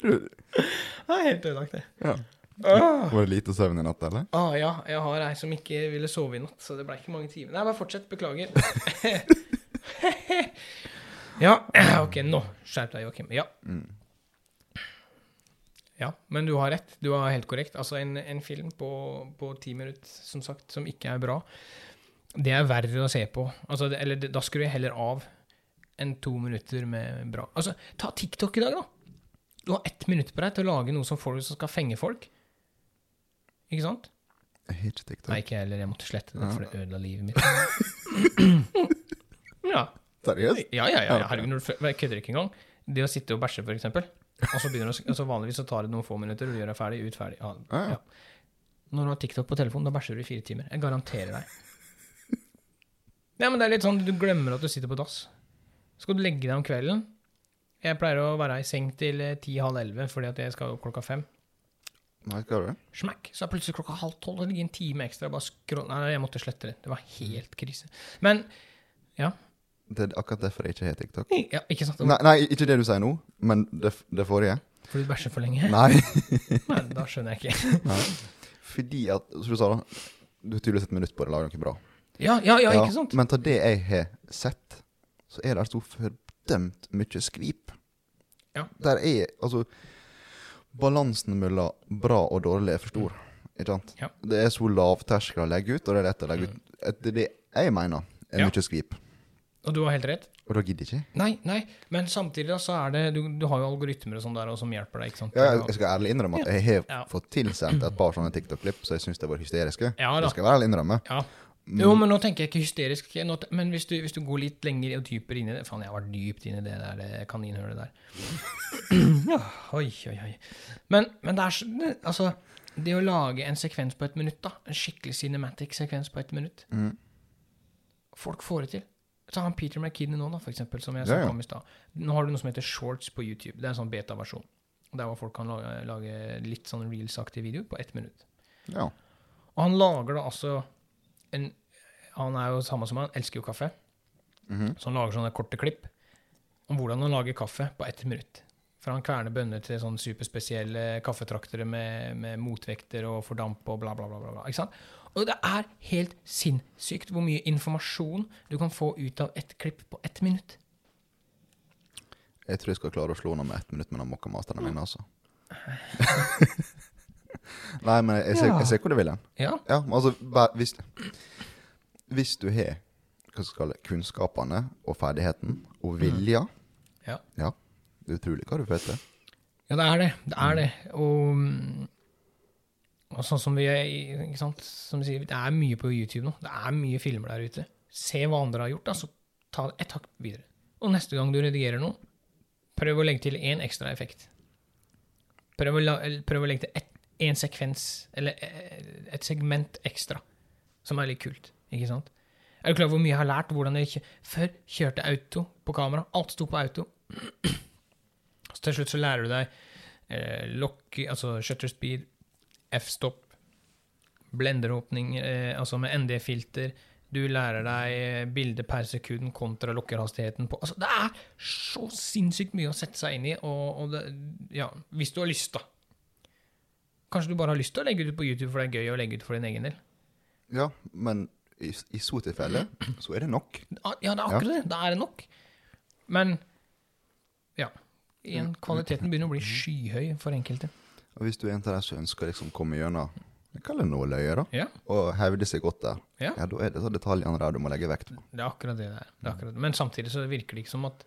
Du- Er helt ødelagt, det. ja. Ah. Var det lite søvn i natt, eller? ah, ja, jeg har ei som ikke ville sove i natt, så det ble ikke mange timer. Nei, bare fortsett. Beklager. [laughs] ja, OK, nå skjerp deg, Joakim. Ja. Mm. Ja, men du har rett. Du har helt korrekt. Altså, en, en film på, på ti minutter, som sagt, som ikke er bra, det er verre å se på. Altså, det, eller da skrur jeg heller av enn to minutter med bra. Altså, ta TikTok i dag, da. Du har ett minutt på deg til å lage noe som, folk, som skal fenge folk. Ikke sant? Jeg har ikke TikTok. Nei, ikke jeg heller. Jeg måtte slette det, for det ødela livet mitt. [laughs] ja. Seriøst? Ja, ja, ja. Herregud, jeg kødder ikke engang. Det å sitte og bæsje, for eksempel. Og så begynner du, å- altså vanligvis så tar det noen få minutter, og du gjør deg ferdig, ut, ferdig. Ja, Ja, ja. Når du har TikTok på telefonen, da bæsjer du i fire timer. Jeg garanterer deg. [laughs] Ja, men det er litt sånn, du glemmer at du sitter på dass. Skal du legge deg om kvelden? Jeg pleier å være i seng til eh, ti-halv elleve, fordi at jeg skal opp klokka fem. Nei, skal du det? Smack, så er plutselig klokka halv tolv, det ligger en time ekstra. Bare skroll... Nei, jeg måtte slette det. Det var helt krise. Men, ja. Det er akkurat derfor jeg ikke har TikTok. ja, ikke sant? Nei, nei, ikke det du sier nå, men det, det forrige. Fordi du bæsjer for lenge? Nei. [laughs] Nei, da skjønner jeg ikke. nei. Fordi at, som du sa da, du har tydeligvis et minutt på det, lager noe bra. Ja, ja, ja, ikke sant? Men til det jeg har sett, så er det så fordømt mye skvip. Ja. Der er, altså, balansen mellom bra og dårlig er for stor. Ikke sant? Ja. Det er så lavterskel å legge ut, og det er lett å legge ut. Det er det jeg mener er Ja. mye skvip. Og du har helt rett. Og da gidder ikke. Nei, nei, men samtidig da, så er det Du, du har jo algoritmer og sånn der og som hjelper deg, ikke sant? Ja, jeg, skal ærlig innrømme at jeg har fått tilsendt et par sånne TikTok-klipp, så jeg syns det var hysteriske. Ja da. Det skal jeg være ærlig innrømme. Ja. Jo, men nå tenker jeg ikke hysterisk. Nå, men hvis du, hvis du går litt lenger og dypere inn i det Faen, jeg har vært dypt inn i det der det der. [clears throat] ja, oi, oi, oi. Men, men det er sånn Altså, det å lage en sekvens på et minutt, da, en skikkelig cinematic sekvens på et minutt Mm. Folk får det til. Ta han Peter McKinney nå, da, for eksempel, som jeg Ja, ja. om i stad. Nå har du noe som heter shorts på YouTube. Det er en sånn beta-versjon. Der hvor folk kan lage, lage litt sånn reels-aktig video på ett minutt. Ja. Og han lager da altså en Han er jo samme som han, elsker jo kaffe. Mhm. Så han lager sånne korte klipp om hvordan han lager kaffe på ett minutt. For han kverner bønner til sånne superspesielle kaffetraktere med, med motvekter og fordamp og bla, bla, bla. bla, bla ikke sant? Og det er helt sinnssykt hvor mye informasjon du kan få ut av ett klipp på ett minutt. Jeg tror jeg skal klare å slå henne med ett minutt med den mokkamasteren min, altså. [laughs] Nei, men jeg ser, Ja. jeg ser hvor du vil hen. Ja. Ja, altså, hvis, hvis du har kunnskapene og ferdigheten og vilja Ja. Ja. Det er utrolig hva du får til. Ja, det er det. Det er det. Og, mm, og sånn som vi er ikke sant? Som sier, det er mye på YouTube nå. Det er mye filmer der ute. Se hva andre har gjort, da, så ta det ett hakk videre. Og neste gang du redigerer noe, prøv å legge til én ekstra effekt. Prøv å, la, prøv å legge til én en sekvens, eller eh, et segment ekstra, som er litt kult. Ikke sant? Er du klar over hvor mye jeg har lært? hvordan jeg Før kjørte auto på kamera. Alt sto på auto. [clears throat] Så til slutt så lærer du deg eh, lock, altså shutter speed, f-stopp, blenderåpning, eh, altså med ND-filter. Du lærer deg eh, bilde per sekund kontra lokkerhastigheten på Altså, det er så sinnssykt mye å sette seg inn i, og, og det, ja, hvis du har lyst, da. Kanskje du bare har lyst til å legge ut på YouTube for det er gøy å legge ut for din egen del. Ja, men i, i så tilfelle [clears throat] så er det nok. Ah, Ja, det er akkurat det. Da er det nok. Men ja. Igjen, kvaliteten begynner å bli skyhøy for enkelte. Og hvis du er en av de som ønsker å liksom komme gjennom jeg kaller det nåløyet, da, Ja, og hevde seg godt der, Ja. ja, da er det så detaljene der du må legge vekt på. det er akkurat det det er. Det er akkurat. Men samtidig så virker det ikke som at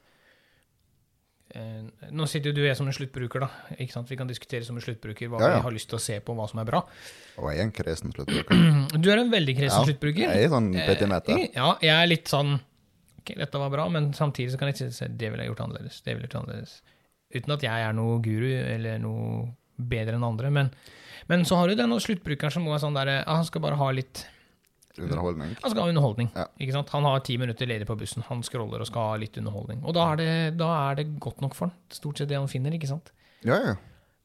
Nå sitter jo du og jeg som en sluttbruker, da. Ikke sant? Vi kan diskutere som en sluttbruker hva Ja, ja. vi har lyst til å se på, hva som er bra. Og jeg er en kresen sluttbruker. [clears throat] Du er en veldig kresen Ja, sluttbruker. Jeg er sånn petimeter. Eh, Ja, jeg er litt sånn Ok, dette var bra, men samtidig så kan jeg si det ville jeg gjort annerledes. Det ville jeg gjort annerledes. Uten at jeg er noe guru eller noe bedre enn andre. Men, men så har du den sluttbrukeren som må være sånn der, ah, Han skal bare ha litt Underholdning. Han skal ha underholdning. Ja. Ikke sant? Han har ti minutter ledig på bussen. Han scroller og skal ha litt underholdning. Og da er det, da er det godt nok for han. Stort sett det han finner, ikke sant? Ja, ja.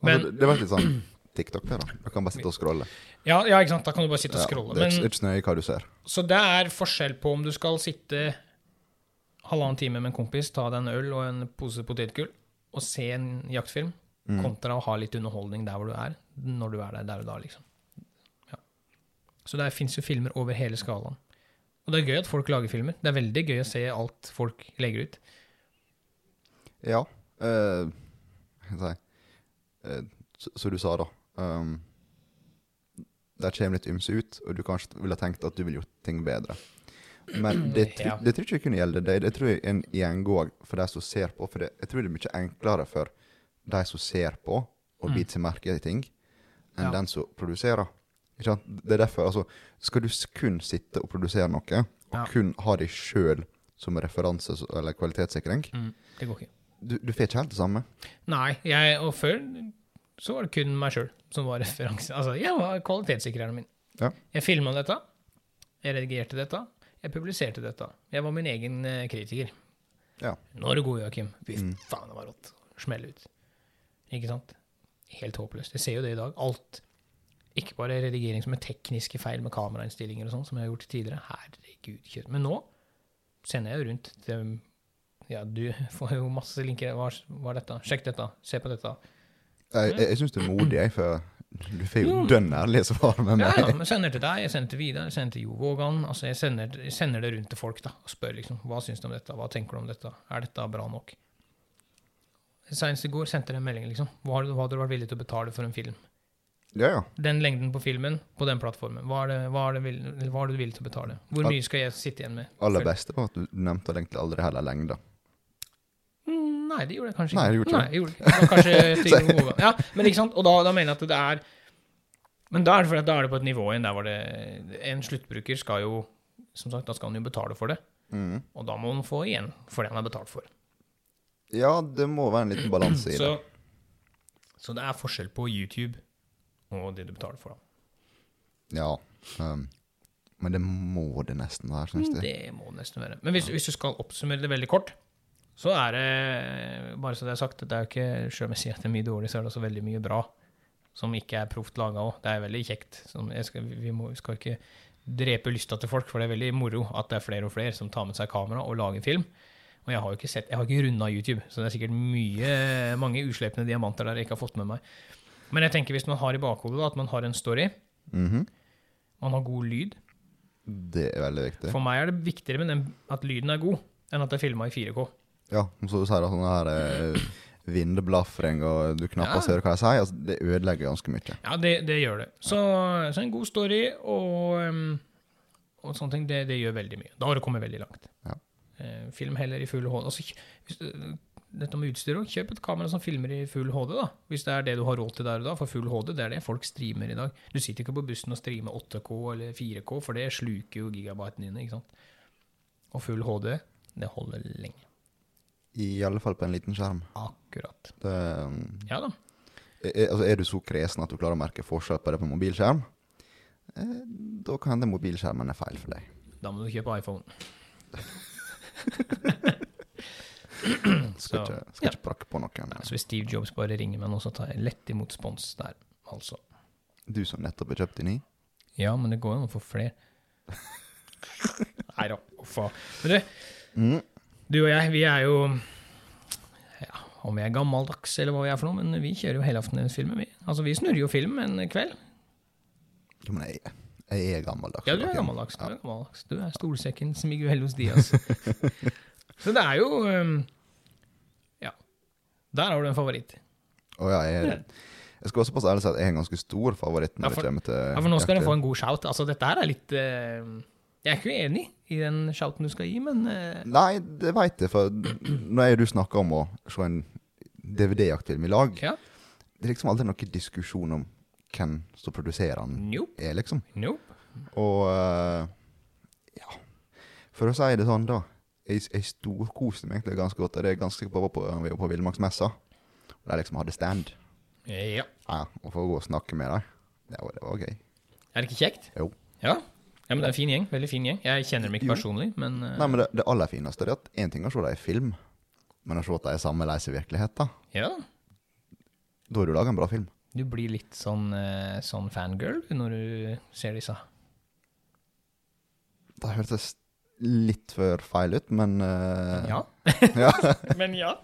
Men- Altså, det, det var litt sånn TikTok, der, da. Du kan bare sitte og scrolle. Ja, ja ikke sant? Da kan du bare sitte og Ja, scrolle. det er ikke- Men, det er ikke nøye hva du ser. så det er forskjell på om du skal sitte halvannen time med en kompis, ta deg en øl og en pose potetgull og se en jaktfilm, Mm. kontra å ha litt underholdning der hvor du er, når du er der der og da, liksom. Så der fins jo filmer over hele skalaen. Og det er gøy at folk lager filmer. Det er veldig gøy å se alt folk legger ut. Ja. Uh, hva uh, så du sa, da. Um, der kommer litt ymse ut, og du kanskje ville tenkt at du ville gjort ting bedre. Men [clears throat] det, tr Ja. det tror jeg ikke kunne gjelde deg. Det tror jeg en gjengåg for de som ser på. For det, jeg tror det er mye enklere for de som ser på, å Mm. bite seg merke i ting, enn Ja. den som produserer. Det er derfor, altså, Skal du kun sitte og produsere noe, og Ja. kun ha deg sjøl som referanse eller kvalitetssikring, Mm, det går ikke. du, du får ikke helt det samme. Nei, jeg, og før så var det kun meg sjøl som var referanse. Altså, jeg var kvalitetssikreren min. Ja. Jeg filma dette, jeg redigerte dette, jeg publiserte dette. Jeg var min egen eh, kritiker. Ja. Nå er du god, Joakim. Fy Mm. faen, det var rått. Smell ut. Ikke sant? Helt håpløst. Jeg ser jo det i dag. Alt. Ikke bare redigering som er tekniske feil med kamerainnstillinger og sånn, som jeg har gjort tidligere. Herregud, kjøtt. Men nå sender jeg jo rundt til Ja, du [laughs] får jo masse linker. Hva, er dette? Sjekk dette. Se på dette. Jeg, jeg, jeg syns du er modig, jeg, for du får jo dønn ærlige svar med meg. ja, men sender til deg, jeg sender til Vidar, jeg sender til Jo Vågan. Altså, jeg sender, jeg sender det rundt til folk da, og spør liksom, hva syns du om dette, hva tenker du om dette, er dette bra nok? Senest i går sendte jeg en melding, liksom. Hva hadde du vært villig til å betale for en film? Ja, ja. Den lengden på filmen, på den plattformen, hva er det, hva er det, vil, hva er det du vil til å betale? Hvor mye skal jeg sitte igjen med? Aller beste var at du nevnte egentlig aldri heller lengda. Mm, Nei, det gjorde jeg kanskje Nei, ikke. det gjorde Nei, gjorde. Det var kanskje. [laughs] Ja, men ikke sant? Og da, da mener jeg at det er Men da er det at da er det på et nivå igjen der hvor det En sluttbruker skal jo Som sagt, da skal han jo betale for det. Mm. Og da må han få igjen for det han har betalt for. Ja, det må være en liten balanse i det. Så, så det er forskjell på YouTube og det du betaler for. Da. Ja. Um, men det må det nesten være, syns jeg. Det må det nesten være. Men hvis, hvis du skal oppsummere det veldig kort, så er det Bare så det er sagt, det er jo ikke Selv om jeg sier at det er mye dårlig, så er det også veldig mye bra. Som ikke er proft laga òg. Det er veldig kjekt. Skal, vi, må, vi skal ikke drepe lysta til folk, for det er veldig moro at det er flere og flere som tar med seg kamera og lager film. Og jeg har jo ikke sett, jeg har ikke runda YouTube, så det er sikkert mye, mange uslepne diamanter der jeg ikke har fått med meg. Men jeg tenker hvis man har i bakhodet da, at man har en story, Mhm. man har god lyd Det er veldig viktig. For meg er det viktigere den, at lyden er god, enn at det er filma i 4K. Ja, så du sier, at sånn her eh, vindeblafring, og du knappast Ja. hører hva jeg sier. Altså, det ødelegger ganske mye. Ja, det, det gjør det. Så, så en god story og, um, og sånne ting, det, det gjør veldig mye. Da har du kommet veldig langt. Ja. Eh, film heller i full hånd. Altså, dette med utstyr òg. Kjøp et kamera som filmer i full HD, da. Hvis det er det du har råd til der og da. For full HD, det er det folk streamer i dag. Du sitter ikke på bussen og streamer 8K eller 4K, for det sluker jo gigabytene dine, ikke sant. Og full HD, det holder lenge. I alle fall på en liten skjerm. Akkurat. Det, Ja da. er, altså er du så kresen at du klarer å merke forskjell på det på mobilskjerm, eh, da kan hende mobilskjermen er feil for deg. Da må du kjøpe iPhone. [laughs] [clears throat] Skal ikke, skal ikke prakke på noen. Så hvis Steve Jobs bare ringer meg nå, så tar jeg lett imot spons der, altså. Du som nettopp har kjøpt din ny. Ja, men det går jo an å få flere. Nei da, faen. Men du, Mm. du og jeg, vi er jo ja, Om vi er gammeldags eller hva vi er for noe, men vi kjører jo helaftensfilmer, vi. Altså, vi snurrer jo film en kveld. Jo, men jeg, jeg er gammeldags. Ja, du er Joakim. gammeldags. Du er, gammeldags. Du er stolsekken Miguelos Diaz. [laughs] Så det er jo um, Ja. Der har du en favoritt. Å ja, jeg, jeg skal også passe ærlig si at jeg er en ganske stor favoritt når Ja, for- det kommer til Ja, for nå skal jakter. få en god shout. Altså, dette her er litt uh, Jeg er ikke uenig i den shouten du skal gi, men uh, Nei, det veit jeg, for når jeg og du snakker om å se en DVD-jaktfilm i lag, ja. det er liksom aldri noen diskusjon om hvem som produserer den, Nope. er, liksom. Nope. Og uh, ja For å si det sånn, da. Jeg, jeg storkoste meg egentlig ganske godt. Det er ganske på på, vi var på Villmarksmessa. Der liksom hadde stand. Ja. Ja, og få gå og snakke med dem, det var, det var gøy. Er det ikke kjekt? Jo. Ja. ja, men det er en fin gjeng. Veldig fin gjeng. Jeg kjenner dem ikke Jo. personlig, men uh... Nei, men det, det aller fineste er at én ting er å se dem i film, men å se at de er samme leis i virkelighet, da. ja. Da har du laga en bra film. Du blir litt sånn, eh, sånn fangirl når du ser disse. Det hørtes litt for feil ut, men uh, Ja. [laughs] ja. [laughs] Men ja.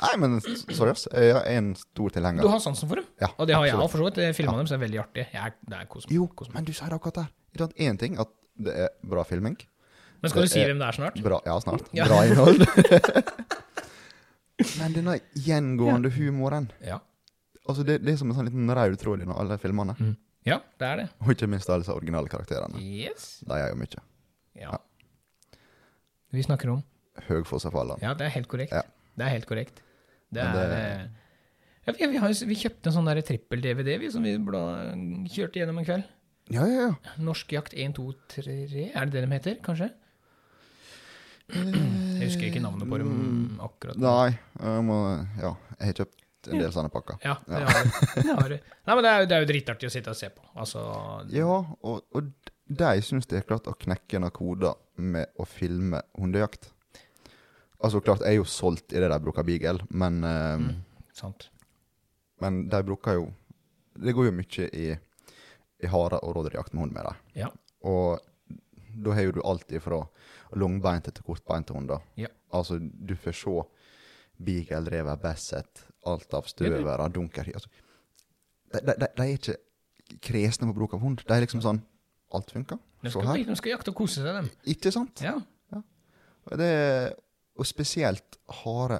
Nei, men seriøst. Jeg er en stor tilhenger. Du har sansen for dem. Ja, Og det har jeg absolutt. òg, for så vidt. Filmene deres er veldig artige. Jeg, er- det er kos. Jo, Kos men du sier akkurat der. Det Én ting at det er bra filming. Men skal det du si er- hvem det er snart? Bra, ja, snart. Ja. Bra innhold. [laughs] men denne gjengående humoren Ja. Altså det, det er som en sånn liten rød tråd i alle filmene. Mm. ja, det er det. Og ikke minst alle disse originale karakterene. Yes. De er jo mye. Ja. Vi snakker om Høgfossafallene. Ja, det er helt korrekt. Ja. Det er helt korrekt. Det er det- eh, ja, vi, vi, har, vi kjøpte en sånn trippel-DVD som vi bla, kjørte gjennom en kveld. Ja, ja, ja. Norsk jakt 1, 2, 3 Er det det de heter, kanskje? Jeg husker ikke navnet på dem akkurat. Nei, jeg må Ja, jeg har kjøpt en del sånne pakker. Ja, det har. Det har. Nei, men det er, det er jo dritartig å sitte og se på. Altså Ja, og, og de syns de har klart å knekke noen koder med å filme hundejakt. Altså, klart, jeg er jo solgt i det de bruker beagle, men, eh, Mm. Sant. men de bruker jo Det går jo mye i, i hare- og rådyrjakt med hund med dem. Ja. Og da har jo du alt ifra langbeinte til kortbeinte hunder. Ja. Altså, du får se beagle, rever, basset, alt av støvere, dunker altså, de, de, de, de er ikke kresne på bruk av hund. De er liksom sånn Alt funker. De skal, skal jakte og kose seg, dem. Ikke sant? Ja. Og, det, og spesielt hare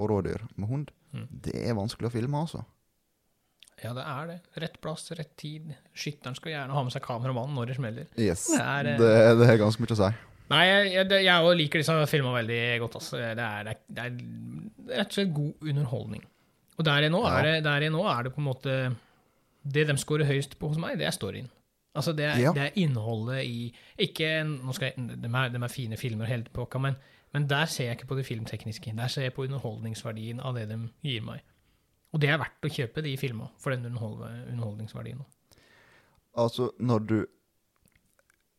og rådyr med hund. Mm. Det er vanskelig å filme, altså. ja, det er det. Rett plass, rett tid. Skytteren skal gjerne ha med seg kameramann når det smeller. Yes. Det er, eh, Det, det er ganske mye å si. Nei, jeg, jeg, jeg liker disse filmene veldig godt. Altså. Det, er, det, er, det er rett og slett god underholdning. Og der i nå, Ja. er det, nå er det på en måte Det de scorer høyest på hos meg, det er storyen. Altså det er, Ja. det er innholdet i Ikke nå skal jeg, de, er, de er fine filmer hele påka, men, men der ser jeg ikke på det filmtekniske. Der ser jeg på underholdningsverdien av det de gir meg. Og det er verdt å kjøpe de filmene for den underhold, underholdningsverdien. Altså, når du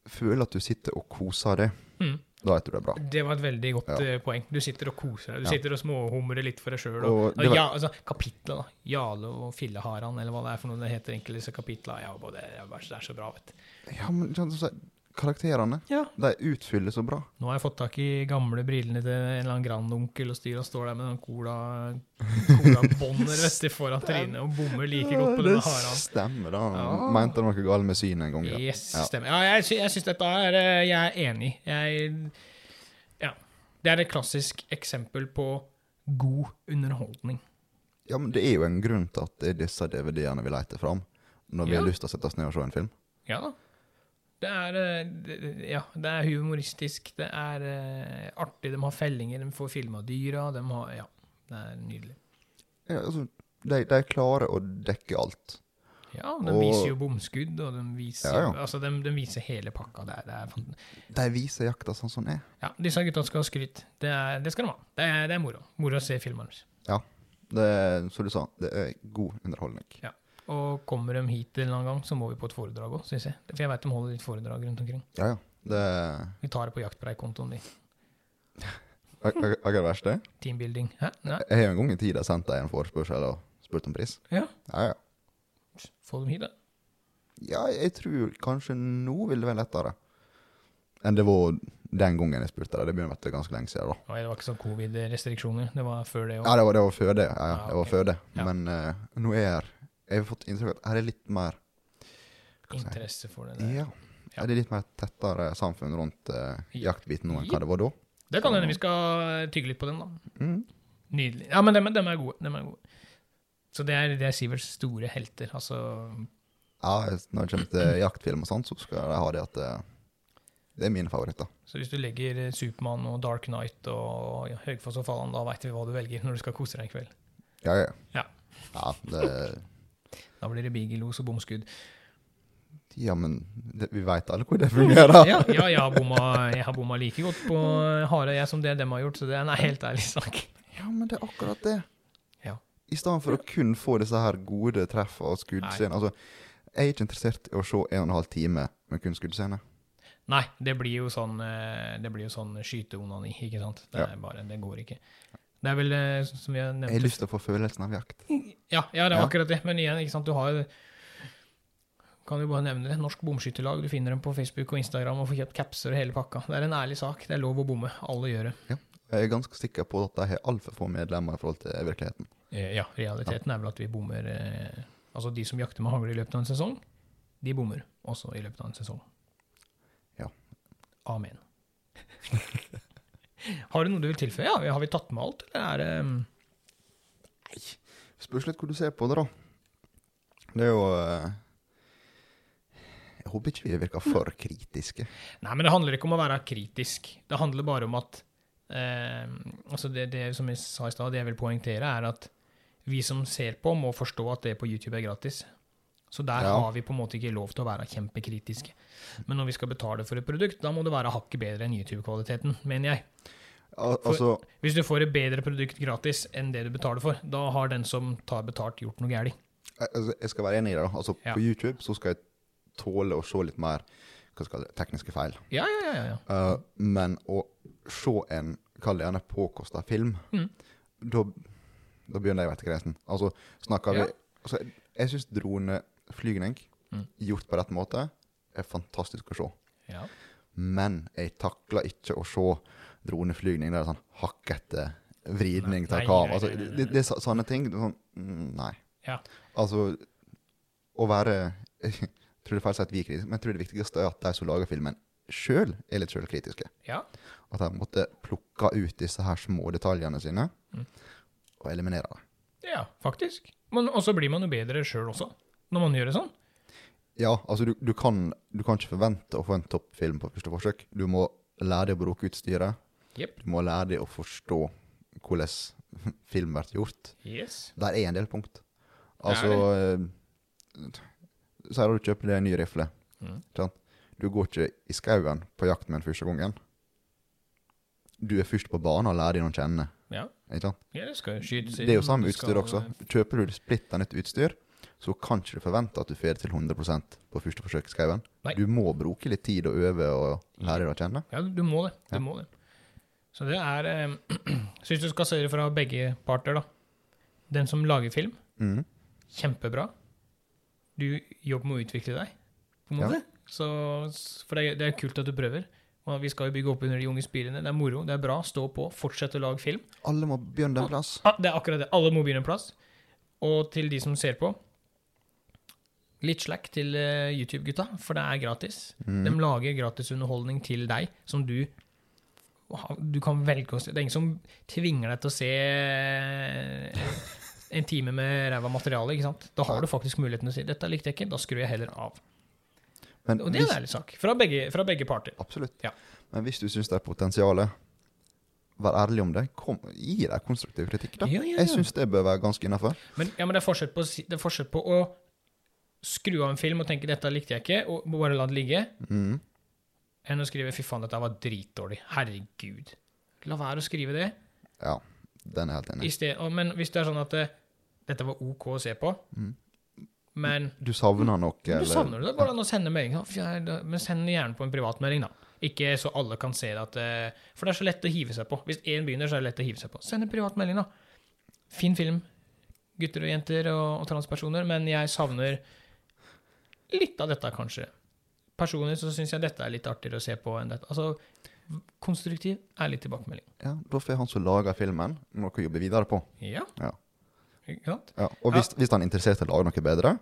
føler at du sitter og koser deg, Mm. Da vet du det er bra. Det var et veldig godt Ja. eh, poeng. Du sitter og koser deg. Du sitter og småhumrer litt for deg sjøl. Var- ja, altså, kapitlet, da. Jale og Filleharan, eller hva det er for noe det heter Enkelte disse kapitlene. Ja, både, det er så bra, vet du. Ja, men Karakterene Ja. de utfyller så bra. Nå har jeg fått tak i gamle brillene til en eller annen grandonkel og styr og står der med den cola colabånder cola foran trynet og bommer like godt på det denne haran. stemmer, da. Ja. Mente noe galt med synet en gang. Ja. Yes, Ja. stemmer. Ja, jeg, sy jeg syns dette er eh, Jeg er enig. Jeg Ja. Det er et klassisk eksempel på god underholdning. ja, men det er jo en grunn til at det er disse DVD-ene vi leter fram når vi Ja. har lyst til å sette oss ned og se en film. Ja da. Det er, eh, ja, det er humoristisk, det er eh, artig. De har fellinger, de får filma dyra. De har, ja, Det er nydelig. Ja, altså, de, de klarer å dekke alt. Ja, de Og- viser jo bomskudd, og de viser, Ja, ja. Altså, de, de viser hele pakka. Det er, det er De viser jakta sånn som den er. ja, disse gutta skal ha skryt. Det, er, det skal de ha. Det er, det er moro. Moro å se filmene deres. Det er, som du sa, det er god underholdning. Og kommer de hit en eller annen gang, så må vi på et foredrag òg, syns jeg. For jeg vet de holder litt foredrag rundt omkring. Ja, ja. Det Vi tar det på jaktbreikontoen, din. Hva er det verste? Teambuilding. Hæ? Nei, Jeg har en gang i tida sendt deg en forespørsel og spurt om pris. Ja. Ja, ja. få dem hit, da. Ja, jeg tror kanskje nå vil det være lettere enn det var den gangen jeg spurte deg. Det begynner å være ganske lenge siden. da. Nei, Det var ikke sånn covid-restriksjoner. Det var før det òg. Ja, det var, det var før det. Ja, ja, Ja, det var før det. Ja. Men uh, nå er jeg har fått inntrykk av at her er litt mer? Interesse for det der. Ja. Ja. Er det litt mer tettere samfunn rundt uh, jaktbiten nå enn hva det var da? Det kan hende vi skal tygge litt på den, da. Mm. Nydelig. Ja, men dem, dem er gode. Dem er gode. Så det er, det er Siverts store helter. Altså Ja, når det kommer til jaktfilm og sånt, så skal jeg ha det at det, det er mine favoritter. Så hvis du legger eh, Supermann og Dark Knight og Høgfoss og Fallan, da veit vi hva du velger når du skal kose deg i kveld. Ja, ja. Ja. ja det, Da blir det Bigelos og bomskudd. ja men det, vi veit alle hvor det fungerer. Ja, ja jeg, har bomma, jeg har bomma like godt på hare jeg som det dem har gjort, så det er en helt ærlig sak. Ja, men det er akkurat det. Ja. I stedet for å kun få disse her gode treffene og skuddscenene. Altså, jeg er ikke interessert i å se en og en halv time med kun skuddscene. Nei, det blir jo sånn eh, Det blir jo sånn skyteonani, ikke sant? Det Ja. bare, det går ikke. Det er vel, eh, som vi har nevnt. Jeg har lyst til å få følelsen av jakt. Ja, ja, det er Ja. akkurat det. Men igjen, ikke sant, du har Kan jo bare nevne det. Norsk Bomskytterlag. Du finner dem på Facebook og Instagram og får kjøpt capser og hele pakka. Det er en ærlig sak. Det er lov å bomme. Alle gjør det. Ja. Jeg er ganske sikker på at de har altfor få medlemmer i forhold til virkeligheten. Eh, Ja, realiteten er vel at vi bommer eh, Altså, de som jakter med hagle i løpet av en sesong, de bommer også i løpet av en sesong. Ja. Amen. [laughs] har du noe du vil tilføye? Ja, har vi tatt med alt, eller er det um, Spørs litt hvor du ser på det, da. Det er jo eh, Jeg håper ikke vi virker for kritiske. Nei, men det handler ikke om å være kritisk. Det handler bare om at eh, altså det, det som jeg sa i stad, det jeg vil poengtere, er at vi som ser på, må forstå at det på YouTube er gratis. Så der Ja. har vi på en måte ikke lov til å være kjempekritiske. Men når vi skal betale for et produkt, da må det være hakket bedre enn YouTube-kvaliteten, mener jeg. Al altså, Hvis du får et bedre produkt gratis enn det du betaler for, da har den som tar betalt, gjort noe galt. jeg- skal være enig i det. Altså, Ja. På YouTube så skal jeg tåle å se litt mer det, tekniske feil. Ja, ja, ja. ja, ja. Eh, men å se en, kall det gjerne påkosta film, Mm. da, da begynner jeg å bli grensen. Altså, snakker vi altså, Jeg syns droneflygning, Mm. gjort på rett måte, er fantastisk å se. ja. Men jeg takler ikke å se droneflygning der er sånn hakkete vridning til kamera. Altså, det, det er sånne ting. Sånn, mm, nei. Ja. Altså, å være [laughs] Jeg tror det er feil å si at vi er kritiske, men jeg tror det viktigste er at de som lager filmen, sjøl er litt sjølkritiske. ja. At de måtte plukke ut disse her små detaljene sine Mm. og eliminere dem. Ja, faktisk. Men, og så blir man jo bedre sjøl også, når man gjør det sånn. Ja, altså du, du, kan, du kan ikke forvente å få en toppfilm på første forsøk. Du må lære deg å bruke utstyret. Yep. Du må lære deg å forstå hvordan [laughs] film blir gjort. Yes. Der er en del punkt. Altså eh, Si at du kjøper deg en ny rifle. Mm. Du går ikke i skauen på jakt med den første gangen. Du er først på banen og lærer deg å kjenne. Ja. Ja, det skal Det er jo samme utstyr skal- også. Kjøper du splitter nytt utstyr, så kan ikke du forvente at du får det til 100% på første forsøk. Nei. Du må bruke litt tid og øve og lære deg å kjenne. Ja, du må det. Du Ja. må det. Så det er eh, [clears throat] hvis du skal se det fra begge parter, da. Den som lager film, mm. kjempebra. Du jobber med å utvikle deg, på en måte. Så, for det, det er kult at du prøver. Og vi skal jo bygge opp under de unge spillene. Det er moro, det er bra. Stå på, fortsett å lage film. Alle må begynne en plass. Ja, det er akkurat det. Alle må begynne en plass. Og til de som ser på Litt slack til eh, YouTube-gutta, for det er gratis. Mm. De lager gratis underholdning til deg, som du du kan velge å se. Det er ingen som tvinger deg til å se eh, en time med ræva materiale. ikke sant? Da har du faktisk muligheten til å si 'dette likte jeg ikke', da skrur jeg heller av. Men Og det er en ærlig sak. Fra begge, fra begge parter. absolutt. Ja. Men hvis du syns det er potensial, vær ærlig om det. Kom, gi deg konstruktiv kritikk, da. Ja, ja, Jeg syns det bør være ganske innafor. Men, ja, men det, er forskjell på, det er forskjell på å skru av en film og tenke 'dette likte jeg ikke', og bare la det ligge, Mm. enn å skrive 'fy faen, dette var dritdårlig'. Herregud. La være å skrive det. Ja, den er helt enig sted, og, men hvis det er sånn at det, dette var OK å se på, Mm. men Du savner noe, du eller savner det, Bare an å sende melding. Men send gjerne på en privatmelding, da. Ikke så alle kan se det at eh, For det er så lett å hive seg på. Hvis én begynner, så er det lett å hive seg på. Send en privat melding, da. Fin film. Gutter og jenter og, og transpersoner. Men jeg savner litt av dette, kanskje. Personlig så syns jeg dette er litt artigere å se på enn dette. Altså, konstruktiv, ærlig tilbakemelding. Ja, Da får han som lager filmen, noe å jobbe videre på. Ja. Ja. Ja. Og hvis, hvis han er interessert i å lage noe bedre,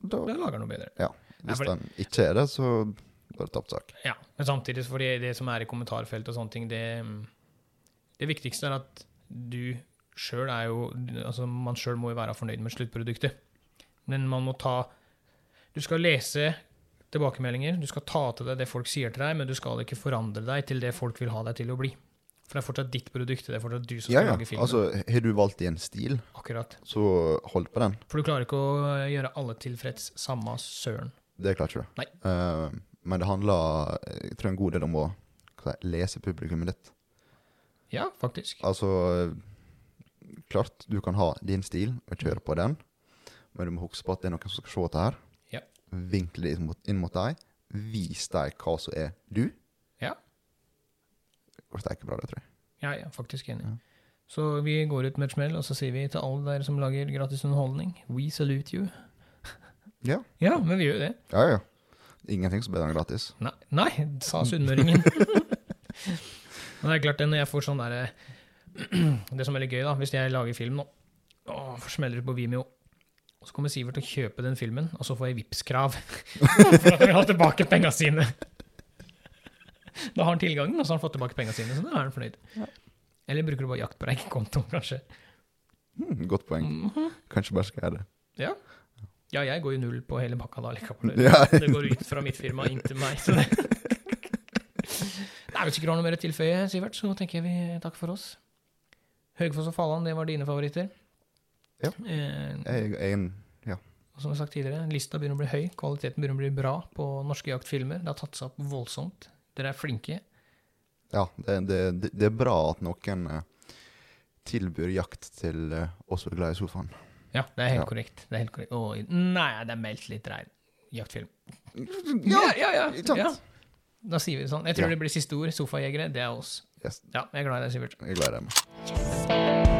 da Da lager noe bedre. Ja. Hvis for- han ikke er det, så da er det tapt sak. Ja, men samtidig, fordi det som er i kommentarfeltet og sånne ting, det, det viktigste er at du sjøl er jo Altså, man sjøl må jo være fornøyd med sluttproduktet. Men man må ta Du skal lese tilbakemeldinger, du skal ta til deg det folk sier til deg, men du skal ikke forandre deg til det folk vil ha deg til å bli. For det er fortsatt ditt produkt, det er fortsatt du som Ja, skal ja. lage filmen. Altså, har du valgt i en stil, Akkurat. så hold på den. For du klarer ikke å gjøre alle tilfreds, samme søren. Det klarer ikke du. Eh, men det handler jeg tror en god del om å lese publikummet ditt. Ja, faktisk. Altså Klart, du kan ha din stil og kjøre på den, men du må huske på at det er noen som skal se dette her. Vinkle det inn mot, inn mot deg. Vis deg hva som er du. Ja. Det går ikke bra, det, tror jeg. Ja, ja, faktisk enig. Ja. Så vi går ut med et smell, og så sier vi til alle dere som lager gratis underholdning, we salute you. [laughs] Ja. Ja, men vi gjør jo det. Ja, ja. Ingenting som bedre enn gratis. Nei, nei sa sunnmøringen. [laughs] men det er klart, det når jeg får sånn derre [clears throat] Det som er litt gøy, da, hvis jeg lager film nå, smeller det på Vimeo, og så kommer Sivert og kjøper den filmen, og så får jeg Vipps-krav [laughs] for at han vil ha tilbake penga sine. Da har han tilgangen, og så har han fått tilbake penga sine, så da er han fornøyd. Eller bruker du bare jakt på deg, ikke konto, kanskje. Mm, godt poeng. Mhm. Kanskje bare skal jeg det. Ja. ja, jeg går jo null på hele pakka da likevel. [laughs] Ja. Det går ut fra mitt firma inn til meg. Så det. Nei, hvis ikke har noe mer å tilføye, Sivert, så tenker jeg vi takk for oss. Høgfoss og Falland, det var dine favoritter. Ja. Jeg, Jeg er Ja. og som jeg sagt tidligere, lista begynner å bli høy, kvaliteten begynner å bli bra på norske jaktfilmer. Det har tatt seg opp voldsomt. Dere er flinke. Ja, det, det, det- det er bra at noen eh, tilbyr jakt til eh, oss som er glad i sofaen. Ja, det er helt Ja. korrekt. Det er helt korrekt. Å, nei, det er meldt litt rein. Jaktfilm. Ja, ja, ja. ja. Da sier vi det sånn. Jeg tror Ja. det blir siste ord. Sofajegere, det er oss. Yes. Ja, jeg er glad i deg, Sivert. Jeg er glad i dem.